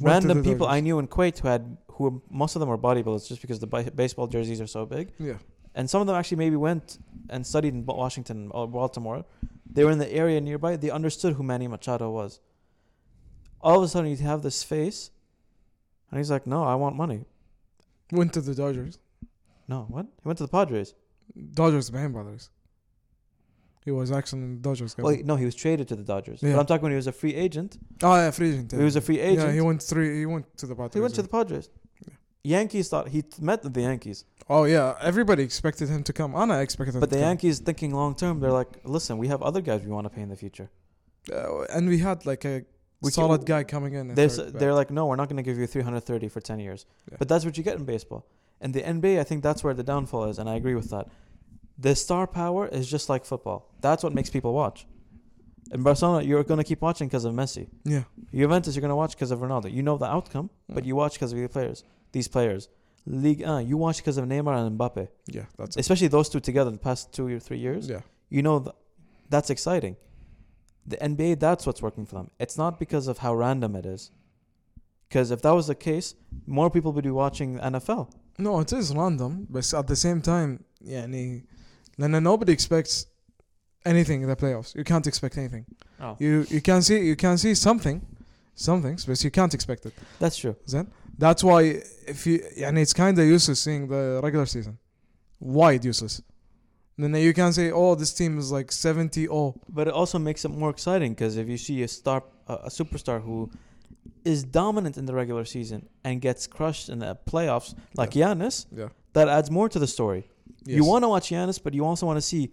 Random people I knew in Kuwait who had, who were, most of them were bodybuilders just because the baseball jerseys are so big. yeah and some of them actually maybe went and studied in Washington or Baltimore. They were in the area nearby. They understood who Manny Machado was. All of a sudden, you have this face, and he's like, "No, I want money." Went to the Dodgers. No, what? He went to the Padres. Dodgers, Band Brothers. He was actually in the Dodgers. Well, he- no, he was traded to the Dodgers. Yeah. But I'm talking when he was a free agent. oh yeah, free agent. He was a free agent. Yeah, he went three. He went to the Padres. He went to the Padres. Yankees thought he met the Yankees, Oh yeah, everybody expected him to come. Anna expected him but the come. Yankees thinking long term, they're like, listen, we have other guys we want to pay in the future. Uh, and we had like a We solid can- guy coming in. They're, s- they're like, no, we're not going to give you 330 for 10 years. Yeah. But that's what you get in baseball. And the NBA, I think that's where the downfall is, and I agree with that. The star power is just like football. That's what makes people watch. In Barcelona, you're going to keep watching because of Messi. yeah, Juventus, you're going to watch because of Ronaldo. You know the outcome, but Mm. you watch because of the players. These players. League 1, you watch because of Neymar and Mbappe. yeah, that's it. Especially those two together the past two or three years. Yeah, You know th- that's exciting. The NBA, that's what's working for them. It's not because of how random it is. Because if that was the case, more people would be watching NFL. no, it is random, but at the same time, يعني لأن nobody expects anything in the playoffs. You can't expect anything. Oh, You you can see you can see something, some things, but you can't expect it. that's true. Then that's why if you and it's kind of useless seeing the regular season, wide useless. Then you can't say, oh, this team is like 70 oh But it also makes it more exciting because if you see a star, a, a superstar who is dominant in the regular season and gets crushed in the playoffs, like Giannis, yeah. that adds more to the story. You want to watch Giannis, but you also want to see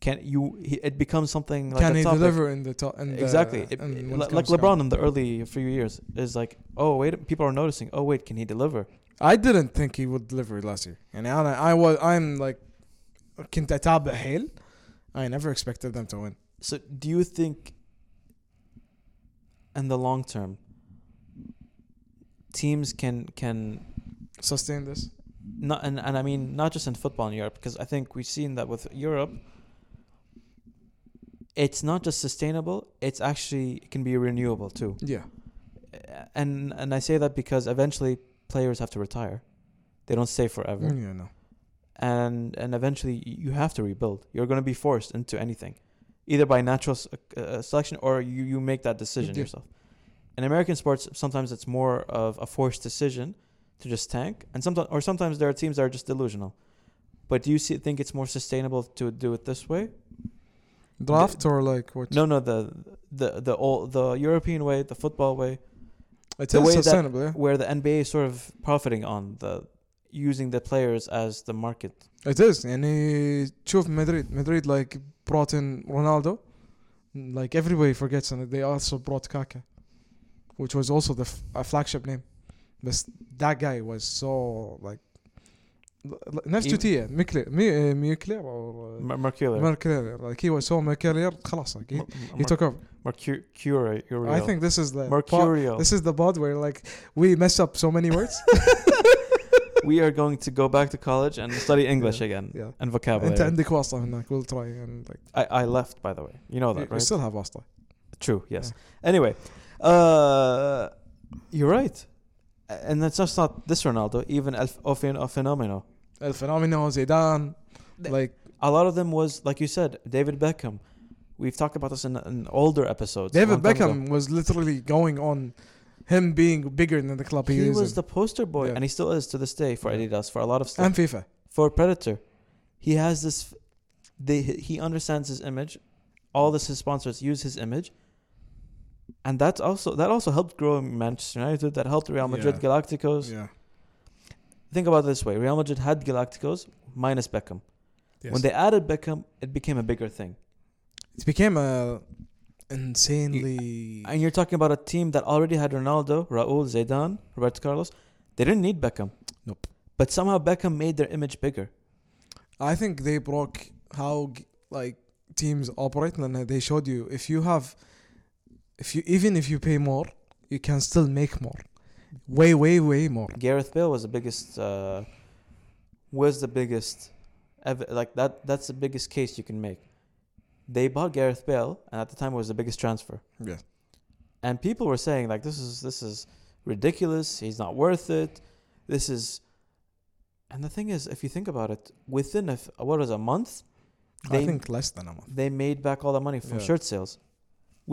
can you? It becomes something like can he deliver in the top? In the, exactly. It- it- it like LeBron down? in the early few years is like, oh wait, people are noticing. Oh wait, can he deliver? I didn't think he would deliver last year. And I, I was I'm like كنت اتابع حيل I never expected them to win. So do you think, in the long term, teams can can Sustain this. not and, and I mean not just in football in Europe because I think we've seen that with Europe. It's not just sustainable; it's actually it can be renewable too. Yeah. And and I say that because eventually players have to retire; they don't stay forever. Yeah, no. and and eventually you have to rebuild. You're going to be forced into anything, either by natural uh, selection or you you make that decision Yeah. yourself. In American sports, sometimes it's more of a forced decision to just tank, and sometimes or sometimes there are teams that are just delusional. But do you see, think it's more sustainable to do it this way? Draft or like what? No, no, the the the old, the European way, the football way, It the way that- sustainable, yeah. where the NBA is sort of profiting on the using the players as the market. It is. يعني تشوف Madrid Madrid like brought in Ronaldo like everybody forgets and they also brought Kaka which was also the f- a flagship name but that guy was so like نفس Even- توتيا ميكلير مي ميكلير or Mer- Mercurial. Mercurial like he was so Mercurial خلاص like he, Mer- he Mer- took over Mercurial. I think this is the pod, Mercurial. this is the pod where like we mess up so many words we are going to go back to college and study English Yeah, again yeah. and انت vocabulary. عندك واسطة هناك we'll try and like I, I left, by the way. You know you, that, you right? still have واسطة True. Yes. Anyway, uh, you're right, and it's just not this Ronaldo. Even El Ofin Fenomeno. El Fenomeno Zidane The- like A lot of them was like you said, David Beckham. We've talked about this in, in older episodes. a David long time ago. Beckham was literally going on him being bigger than the club he, He was in. the poster boy, Yeah. and he still is to this day for. Adidas for a lot of stuff. and FIFA. for Predator, he has this. They he understands his image. All this his sponsors use his image, and that's also that also helped grow Manchester United. That helped Real Madrid Yeah. Galacticos. Yeah. Think about it this way: Real Madrid had Galacticos minus Beckham. Yes. When they added Beckham, it became a bigger thing. it became a insanely And you're talking about a team that already had Ronaldo, Raúl, Zidane, Roberto Carlos. They didn't need Beckham. Nope. But somehow Beckham made their image bigger. I think they broke how like teams operate and they showed you if you have if you even if you pay more you can still make more way way way more Gareth Bale was the biggest. Uh, was the biggest, ev- like that. That's the biggest case you can make. They bought Gareth Bale, and at the time it was the biggest transfer. yeah And people were saying like, "This is this is ridiculous. He's not worth it. This is." And the thing is, if you think about it, within a f- what was a month, I they think less than a month. they made back all the money from Yeah. shirt sales.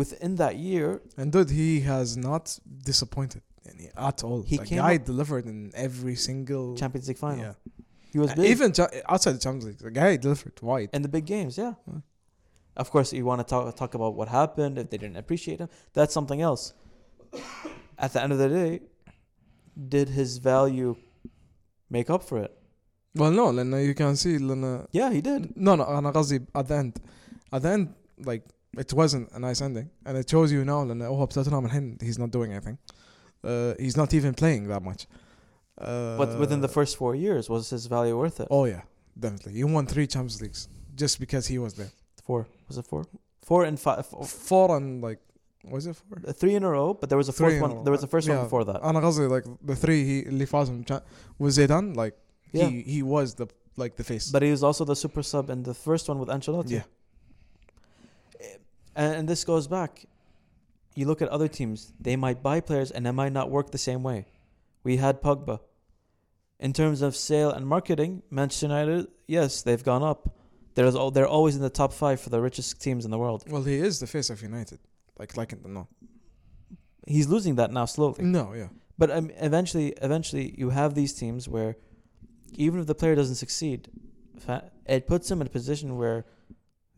Within that year, And dude, he has not disappointed any- at all. He the came guy delivered in every single Champions League final, Yeah. he was Uh, big Even outside the Champions League, the guy delivered wide. in the big games. Yeah. Yeah. Of course, you want to talk talk about what happened if they didn't appreciate him. That's something else. At the end of the day, did his value make up for it? Well, no, لأن you can see لأن Yeah, he did. no, no, أنا قصدي at the end, at the end, like it wasn't a nice ending, and it shows you now لأن هو بتوتنهام الحين he's not doing anything. Uh, he's not even playing that much. Uh, But within the first four years, was his value worth it? oh yeah, definitely, he won three Champions Leagues just because he was there. Four. Was it four? Four and five. Four and like, was it four? Three in a row, but there was a Three fourth in a one. row. There was a first one Yeah. before that. أنا قصدي like the three he اللي فازهم cha- with Zidane like Yeah. he he was the like the face. But he was also the super sub in the first one with Ancelotti. yeah, And, and this goes back. You look at other teams, they might buy players and it might not work the same way. We had Pogba. In terms of sale and marketing, Manchester United, yes, they've gone up. There's al- they're always in the top five for the richest teams in the world. well he is the face of United. Like like it or not. He's losing that now slowly. No, yeah. But um, eventually, eventually, you have these teams where even if the player doesn't succeed, it puts them in a position where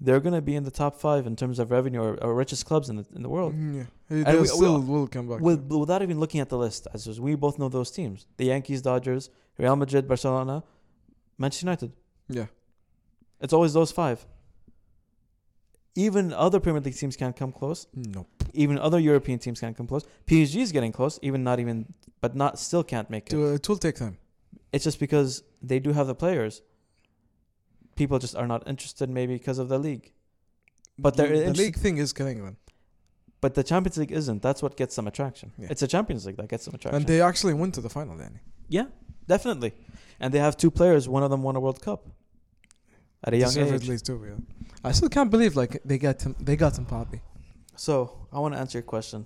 they're going to be in the top five in terms of revenue or, or richest clubs in the in the world. Mm, yeah. He And we- we- still will come back. With, without even looking at the list, as as we both know those teams: the Yankees, Dodgers, Real Madrid, Barcelona, Manchester United. yeah. It's always those five. Even other Premier League teams can't come close. No. Even other European teams can't come close. PSG is getting close, even not even, but not still can't make it. Uh, it will take time. It's just because they do have the players. People just are not interested, maybe because of the league. But they're the league thing is killing them. But the Champions League isn't. That's what gets some attraction. Yeah. It's a Champions League that gets some attraction. And they actually went to the final then. yeah, definitely. And they have two players. One of them won a World Cup at a young age. Too, yeah. I still can't believe like they got him they got Papi. So I want to answer your question.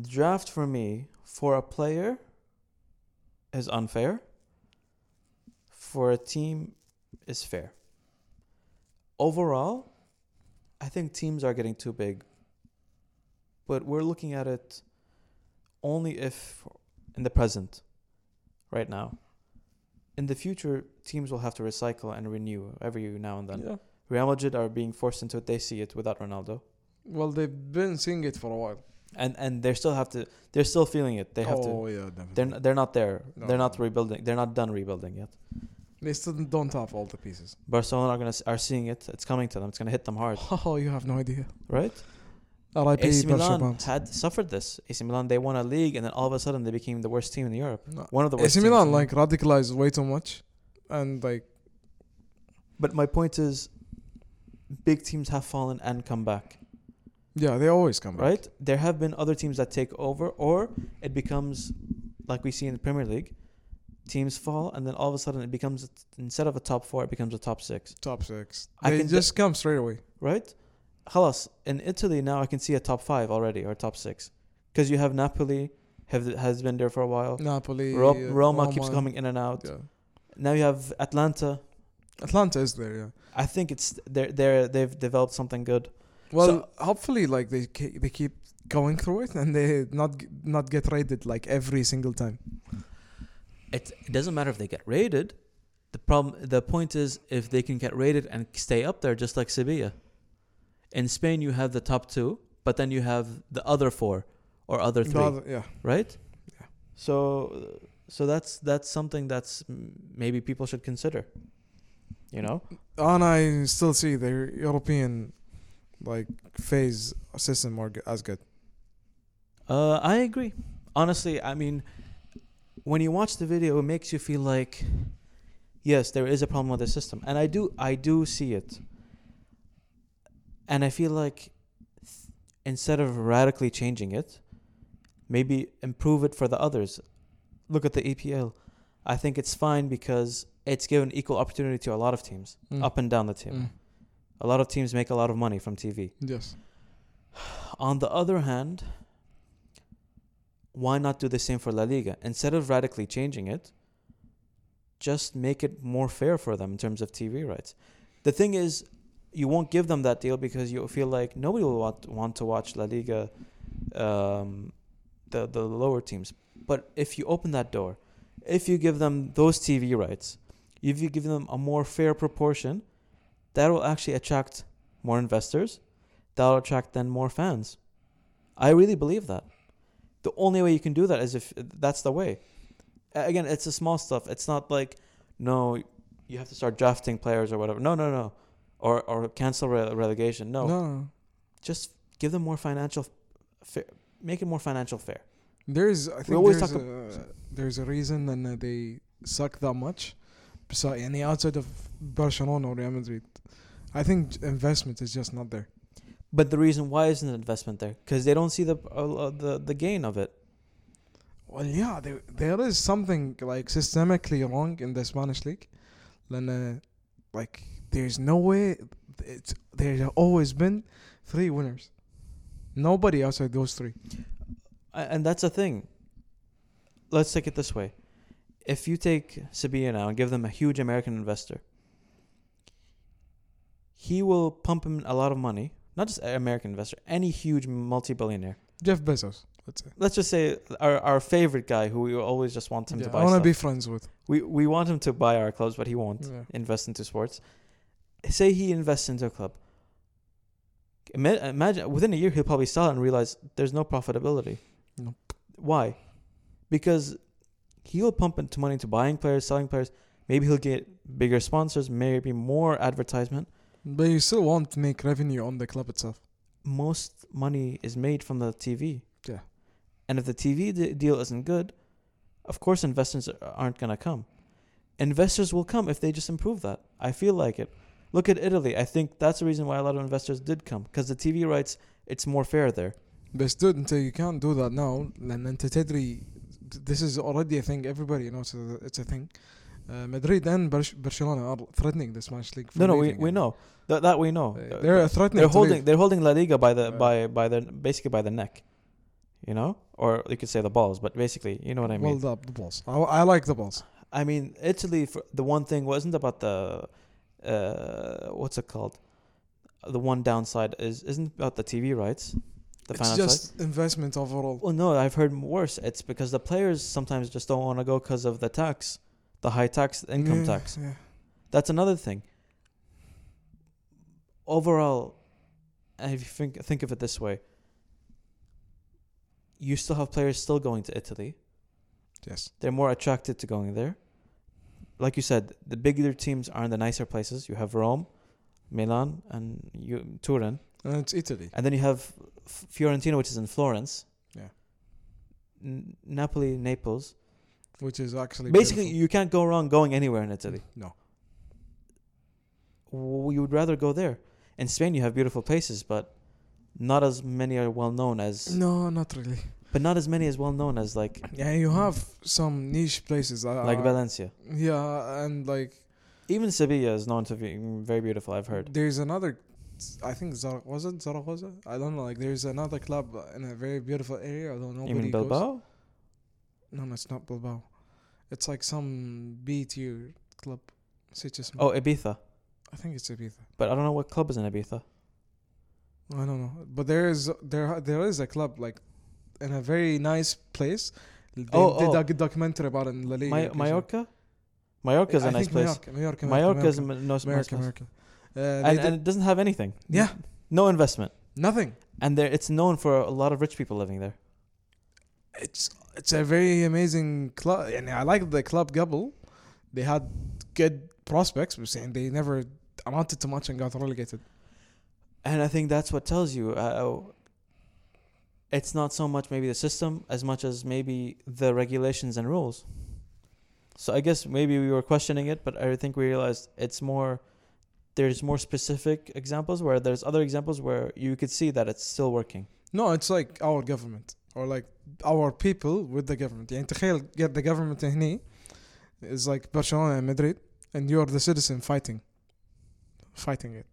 Draft for me for a player is unfair. For a team is fair. Overall, I think teams are getting too big. But we're looking at it only if in the present, right now. In the future, teams will have to recycle and renew every now and then. Yeah. Real Madrid are being forced into it. They see it without Ronaldo. Well, they've been seeing it for a while. and and they still have to they're still feeling it they have to oh yeah, definitely. they're they're not there No, they're not no. rebuilding they're not done rebuilding yet they still don't have all the pieces. barcelona are gonna are seeing it it's coming to them it's gonna hit them hard Oh, you have no idea. right R.I.P. AC Milan Barcelona. had suffered this AC Milan they won a league and then all of a sudden they became the worst team in Europe No. one of the worst AC Milan like radicalized way too much, and like. But my point is, big teams have fallen and come back. Yeah, they always come back. Right? There have been other teams that take over, or it becomes like we see in the Premier League teams fall, and then all of a sudden it becomes instead of a top four, it becomes a top six. Top six. I they can just d- come straight away. Right? Halas in Italy now, I can see a top five already or top six, because you have Napoli have has been there for a while. Napoli, Ro- Roma, Roma, keeps coming in and out. Yeah. Now you have Atalanta. Atalanta is there. Yeah. I think it's they're they're they've developed something good. Well, So- hopefully, like they ke- they keep going through it and they not g- not get raided like every single time. It, it doesn't matter if they get raided. The problem, the point is, if they can get raided and stay up there, just like Sevilla. In Spain, you have the top two, but then you have the other four or other three. other- yeah. right? Yeah. So, so that's that's something that's maybe people should consider. You know, And I still see the European like phase system more as good. uh, I agree. Honestly, I mean, when you watch the video, it makes you feel like, yes, there is a problem with the system, and I do, I do see it. And I feel like th- instead of radically changing it, maybe improve it for the others. Look at the EPL. I think it's fine because it's given equal opportunity to a lot of teams, Mm. up and down the team. Mm. A lot of teams make a lot of money from TV. Yes. On the other hand, why not do the same for La Liga? Instead of radically changing it, just make it more fair for them in terms of TV rights. The thing is, you won't give them that deal because you feel like nobody will want want to watch La Liga, um, the the lower teams. But if you open that door, if you give them those TV rights, if you give them a more fair proportion, that will actually attract more investors. That will attract then more fans. I really believe that. The only way you can do that is if that's the way. Again, it's the small stuff. It's not like no, you have to start drafting players or whatever. No, no, no, or or cancel re- relegation. No, no. just give them more financial, fair, make it more financial fair. There's I think there's a, there's a reason and uh, they suck that much. So any outside of Barcelona or Real Madrid, I think investment is just not there. But the reason why isn't investment there? Because they don't see the uh, uh, the the gain of it. Well, yeah, there, there is something like systemically wrong in the Spanish league. Then, uh, like, there's no way. It's there's always been three winners. Nobody outside those three. And that's the thing. Let's take it this way. If you take Sevilla now and give them a huge American investor, he will pump him a lot of money. Not just an American investor, any huge multi-billionaire. Jeff Bezos. Let's say. Let's just say our, our favorite guy who we always just want him to buy I want to be friends with. we, we want him to buy our clubs, but he won't Yeah. invest into sports. Say he invests into a club. Imagine within a year he'll probably sell it and realize there's no profitability. Why? Because he'll pump into money into buying players, selling players. Maybe he'll get bigger sponsors, maybe more advertisement. But you still won't make revenue on the club itself. Most money is made from the TV. Yeah. And if the TV de- deal isn't good, of course investors aren't going to come. Investors will come if they just improve that. I feel like it. Look at Italy. I think that's the reason why a lot of investors did come because the TV rights, it's more fair there. But dude, until you can't do that now, لأن أنت تدري this is already a thing. Everybody knows it's a, it's a thing. Uh, Madrid and Barsh- Barcelona are threatening the Spanish league. for No, no, we, leaving we it. know that that we know. Uh, They're threatening. they're to holding leave. they're holding La Liga by the Yeah. by by the basically by the neck, you know, or you could say the balls, but basically you know what I mean. Well, the, the balls. I, I like the balls. I mean, Italy. For the one thing wasn't about the, uh, what's it called? The one downside is isn't about the TV rights, the it's just investment overall. well, no, I've heard worse. It's because the players sometimes just don't want to go because of the tax, the high tax, the income Yeah, tax. Yeah. That's another thing. Overall, if you think think of it this way, you still have players still going to Italy. Yes. They're more attracted to going there. Like you said, the bigger teams are in the nicer places. You have Rome, Milan, and you, Turin, And it's Italy. and then you have Fiorentina, which is in Florence. Yeah. N- Napoli, Naples. Which is actually Basically, beautiful. you can't go wrong going anywhere in Italy. No. W- You would rather go there. In Spain, you have beautiful places, but not as many are well known as. No, not really. But not as many as well known as like Yeah, you have some niche places. Uh, like Valencia. Yeah, and like Even Sevilla is known to be very beautiful. I've heard. there's another. I think Zara- was it Zaragoza? I don't know. Like there's another club in a very beautiful area. Although nobody You mean goes. Bilbao? No, no, it's not Bilbao. It's like some B tier club. Such as Oh, Ibiza. I think it's Ibiza. But I don't know what club is in Ibiza. I don't know, but there is there there is a club like in a very nice place. They Oh, did oh. a documentary about it in La Liga. Occasionally. Mallorca? Mallorca is a nice place. Mallorca, Mallorca, Mallorca, Mallorca is a Mallorca, nice Mallorca, place. Mallorca. Uh, And, and it doesn't have anything. yeah, No investment. nothing. And there, it's known for a lot of rich people living there. It's it's a very amazing club. And I like the club Gabel. They had good prospects, but saying they never amounted to much and got relegated. And I think that's what tells you uh, it's not so much maybe the system as much as maybe the regulations and rules. So I guess maybe we were questioning it, but I think we realized it's more There's more specific examples where there's other examples where you could see that it's still working. No, it's like our government or like our people with the government. يعني تخيل get the government هني is like Barcelona and Madrid and you are the citizen fighting fighting it.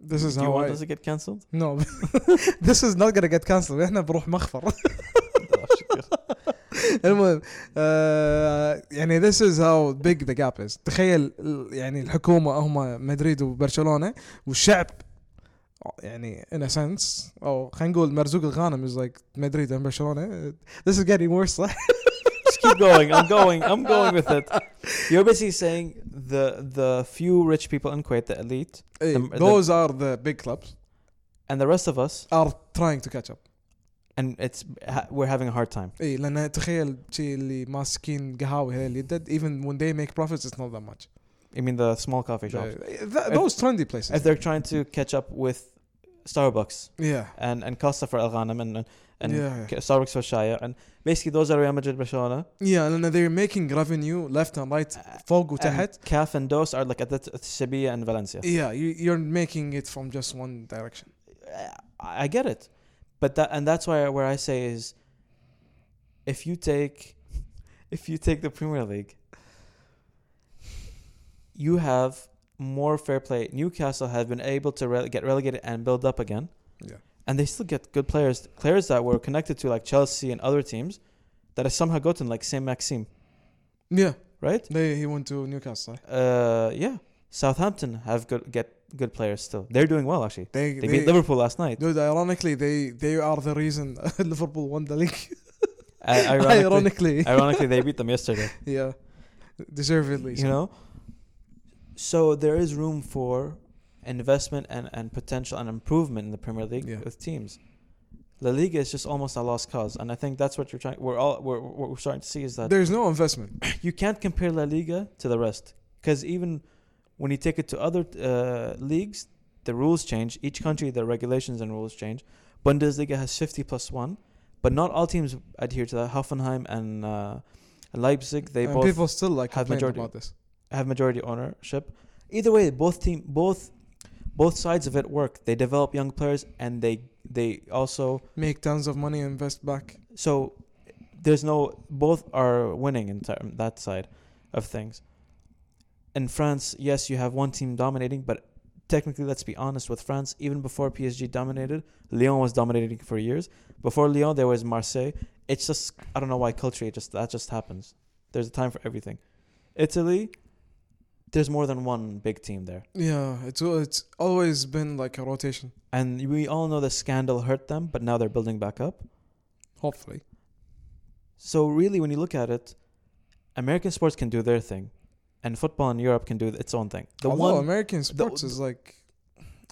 This is Do you how want I us to get cancelled? No this is not gonna get cancelled احنا بروح مخفر المهم آه يعني this is how big the gap is تخيل ال- يعني الحكومه هم مدريد وبرشلونه والشعب يعني in a sense او خلينا نقول مرزوق الغانم is like مدريد and برشلونه this is getting worse صح؟ Just keep going. I'm going. I'm going with it. You're basically saying the the few rich people in Kuwait, the elite, إيه، the- those are the big clubs and the rest of us, are trying to catch up and it's ha- we're having a hard time. اي لان تخيل شي اللي ماسكين قهاوي هذول اللي dead even when they make profits it's not that much I mean the small coffee shops. The- th- those trendy places If they're trying to catch up with Starbucks yeah and and Costa for Al Ghanem and and yeah K- Starbucks for Shaya and basically those are Real Madrid, Barcelona. yeah لان they're making revenue left and right فوق وتحت And CAF and DOS are like at the Sevilla and Valencia. yeah you, you're making it from just one direction I I get it, but that and that's why where I say is, if you take, if you take the Premier League, you have more fair play. Newcastle have been able to get relegated and build up again, yeah and they still get good players, players that were connected to like Chelsea and other teams, that have somehow gotten like Saint-Maximin, yeah right? they he went to Newcastle Uh, yeah. Southampton have good get good players still. They're doing well actually. they, They, beat Liverpool last night. dude ironically they they are the reason Liverpool won the league I- ironically, ironically ironically, they beat them yesterday. yeah deservedly you know so there is room for investment and, and potential and improvement in the premier league Yeah. with teams la liga is just almost a lost cause and i think that's what you're trying we're all we're, what we're starting to see is that there's no investment you can't compare la liga to the rest because even when you take it to other uh, leagues the rules change each country the regulations and rules change bundesliga has 50 plus 1 but not all teams adhere to that hoffenheim and uh, leipzig they and both people still like have majority. about this have majority ownership. Either way, both team both both sides of it work. They develop young players and they they also make tons of money and invest back so there's no both are winning in term, that side of things. In France, yes, you have one team dominating, but technically, let's be honest with France. Even before PSG dominated, Lyon was dominating for years. Before Lyon, there was Marseille. It's just I don't know why culture. It just that just happens. There's a time for everything. Italy, there's more than one big team there. yeah it's it's always been like a rotation And we all know the scandal hurt them, but now they're building back up. hopefully So really, when you look at it, American sports can do their thing, and football in Europe can do its own thing. The Although one, American sports the- is like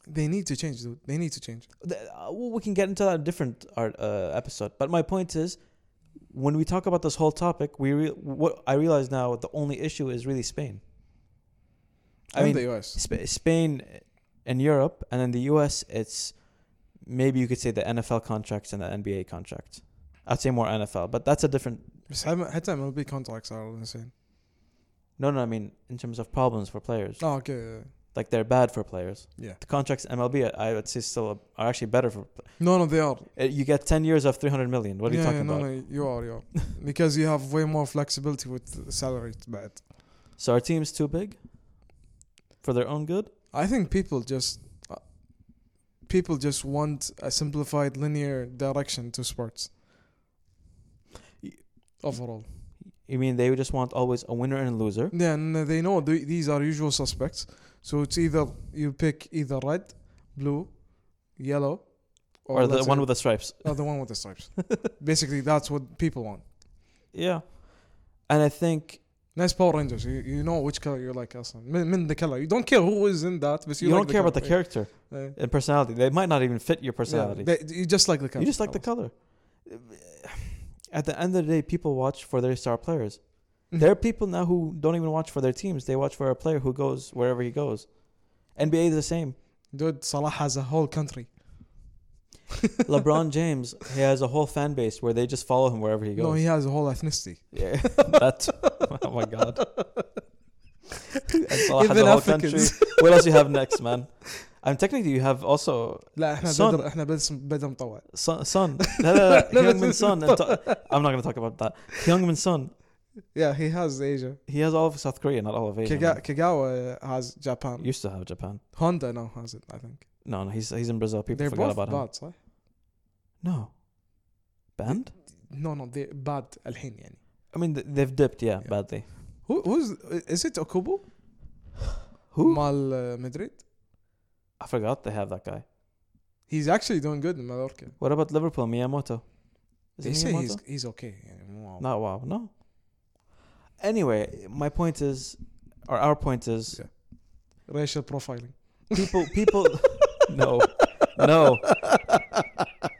they need to change dude they need to change the, uh, well, we can get into that in a different art, uh, episode. But my point is, when we talk about this whole topic, we re- what I realize now the only issue is really Spain. I and mean, the US Sp- Spain in Europe, and in the US, it's maybe you could say the NFL contracts and the NBA contracts. I'd say more NFL, but that's a different. بس حتى حتى MLB contracts are insane No, no, I mean in terms of problems for players. oh okay like they're bad for players. yeah The contracts MLB, I would say, still are actually better for. no no they are Uh, You get ten years of three hundred million. What are you yeah, talking yeah, about? no, no you are you are because you have way more flexibility with the salary it's bad So our team's too big for their own good. I think people just uh, people just want a simplified linear direction to sports Y- overall You mean they just want always a winner and a loser? yeah and they know th- these are usual suspects so it's either you pick either red blue yellow Or, the let's one say- with the stripes? or the one with the stripes basically that's what people want Yeah. And I think nice Power Rangers you, you know which color you like اصلا من, من the color you don't care who is in that but you, you, like don't care about the color. character Yeah. and personality. They might not even fit your Yeah, personality. they- you just like the color you just like the color. At the end of the day, people watch for their star players. Mhm. There are people now who don't even watch for their teams. They watch for a player who goes wherever he goes. NBA is the same. dude Salah has a whole country LeBron James, he has a whole fan base where they just follow him wherever he goes. no he has a whole ethnicity yeah, that. Oh my god. and Salah has Even a whole Africans. country. What else you have next, man? I'm technically you have also لا احنا sun. بدر احنا بس بدر مطوع Son. لا لا لا Heung-min Son and I'm not going to talk about that. Heung-min Son. yeah he has Asia. He has all of South Korea not all of Asia Kaga- Kagawa has Japan. Used to have Japan. Honda now has it I think. No no he's he's in Brazil. People They're forgot both about bad, him صح? no. Banned no no they bad الحين يعني I mean they've dipped yeah, yeah. badly. Who who's is it Okubo? Who? Mal uh, Madrid? I forgot they have that guy. He's actually doing good in Mallorca. What about Liverpool? Miyamoto. Is they say he's he's okay. Wow. Not wow. No. Anyway, my point is, or our point is, yeah. racial profiling. People, people, no, no.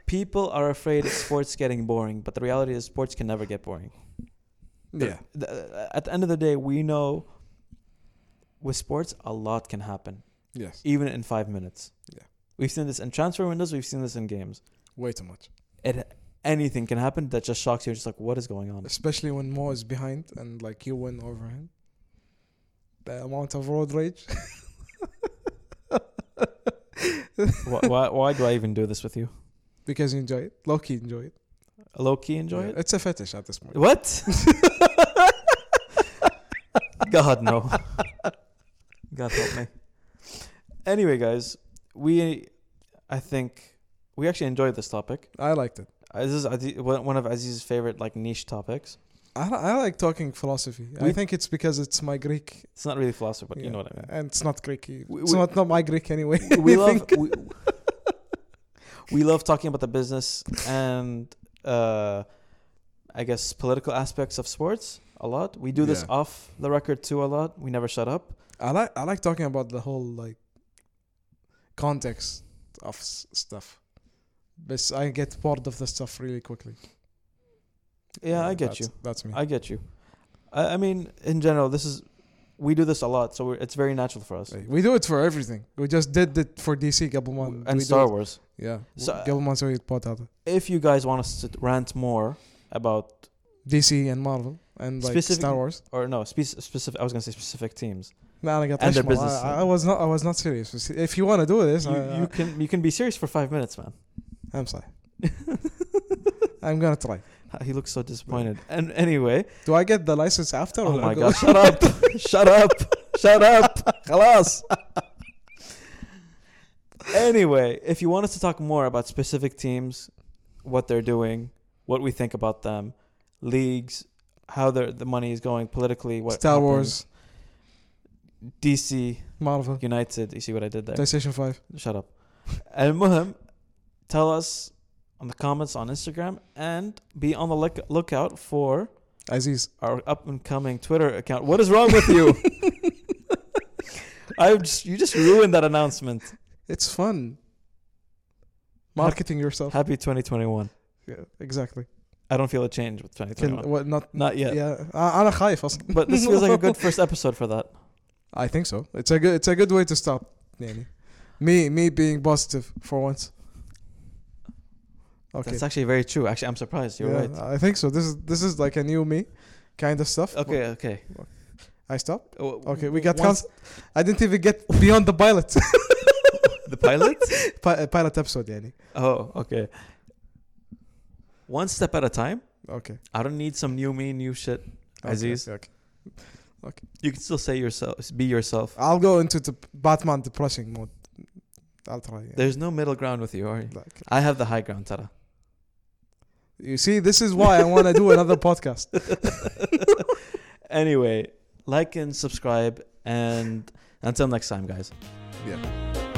People are afraid of sports getting boring, but the reality is sports can never get boring. Yeah. The, the, at the end of the day, we know with sports a lot can happen yes even in five minutes. Yeah. We've seen this in transfer windows. We've seen this in games. way too much It anything can happen that just shocks you. Just like, what is going on? especially when Mo is behind and like you win over him the amount of road rage why, why, why do I even do this with you? because you enjoy it low-key enjoy it Low key enjoy Yeah, it. it's a fetish at this point What? God no. God help me. Anyway, guys, we I think we actually enjoyed this topic. I liked it Uh, This is Aziz- one of Aziz's favorite like niche topics. I, I like talking philosophy. I We- think it's because it's my Greek. It's not really philosophy, but you yeah, know what I mean. And it's not Greek. We- It's we- not, not my Greek anyway. we I love think. we, we love talking about the business and uh, I guess political aspects of sports a lot. We do this Yeah. off the record too a lot. We never shut up. I like I like talking about the whole like context of stuff. But I get bored of the stuff really quickly. Yeah, I get that's, you. That's me. I get you. I, I, mean, in general, this is we do this a lot, so it's very natural for us. We do it for everything. We just did it for DC couple months and we Star Wars. Yeah, so, couple months we bought out. If you guys want us to rant more about DC and Marvel and like Star Wars, or no, spe- specific. I was gonna say specific teams. Man, I got and their business. I, I, was not. I was not serious. If you want to do this, you, I, you uh, can. You can be serious for five minutes, man. I'm sorry. I'm gonna try. Ah, he looks so disappointed. And anyway, do I get the license after? Oh my god! shut up! shut up! Shut up! Halas. anyway, if you want us to talk more about specific teams, what they're doing, what we think about them, leagues, how the money is going politically, what Star Wars, DC, Marvel, United. You see what I did there? PlayStation 5. Shut up. المهم, tell us on the comments on Instagram and be on the look- lookout for Aziz. our up and coming Twitter account. What is wrong with you? I just you just ruined that announcement. It's fun. Marketing yourself. Happy 2021. Yeah, exactly. I don't feel a change with Can, 2021. what, not Not yet. yeah. I- أنا خايف أصلا. But this feels like a good first episode for that. I think so. It's a good it's a good way to start. يعني. Me me being positive for once. Okay. That's actually very true. Actually, I'm surprised. You're Yeah, right. I think so. This is this is like a new me kind of stuff. Okay, okay. I stop. Oh, Okay, we got once- canc- I didn't even get beyond the pilot. the pilot. Pi- pilot episode يعني. oh, okay. One step at a time. Okay. I don't need some new me, new shit. Okay, Aziz. Okay. You can still say yourself, be yourself. I'll go into the Batman depressing mode. I'll try. Yeah. There's no middle ground with you, are you? Like, I have the high ground, Tara. you see, this is why I want to do another podcast. Anyway, like and subscribe, and until next time, guys. Yeah.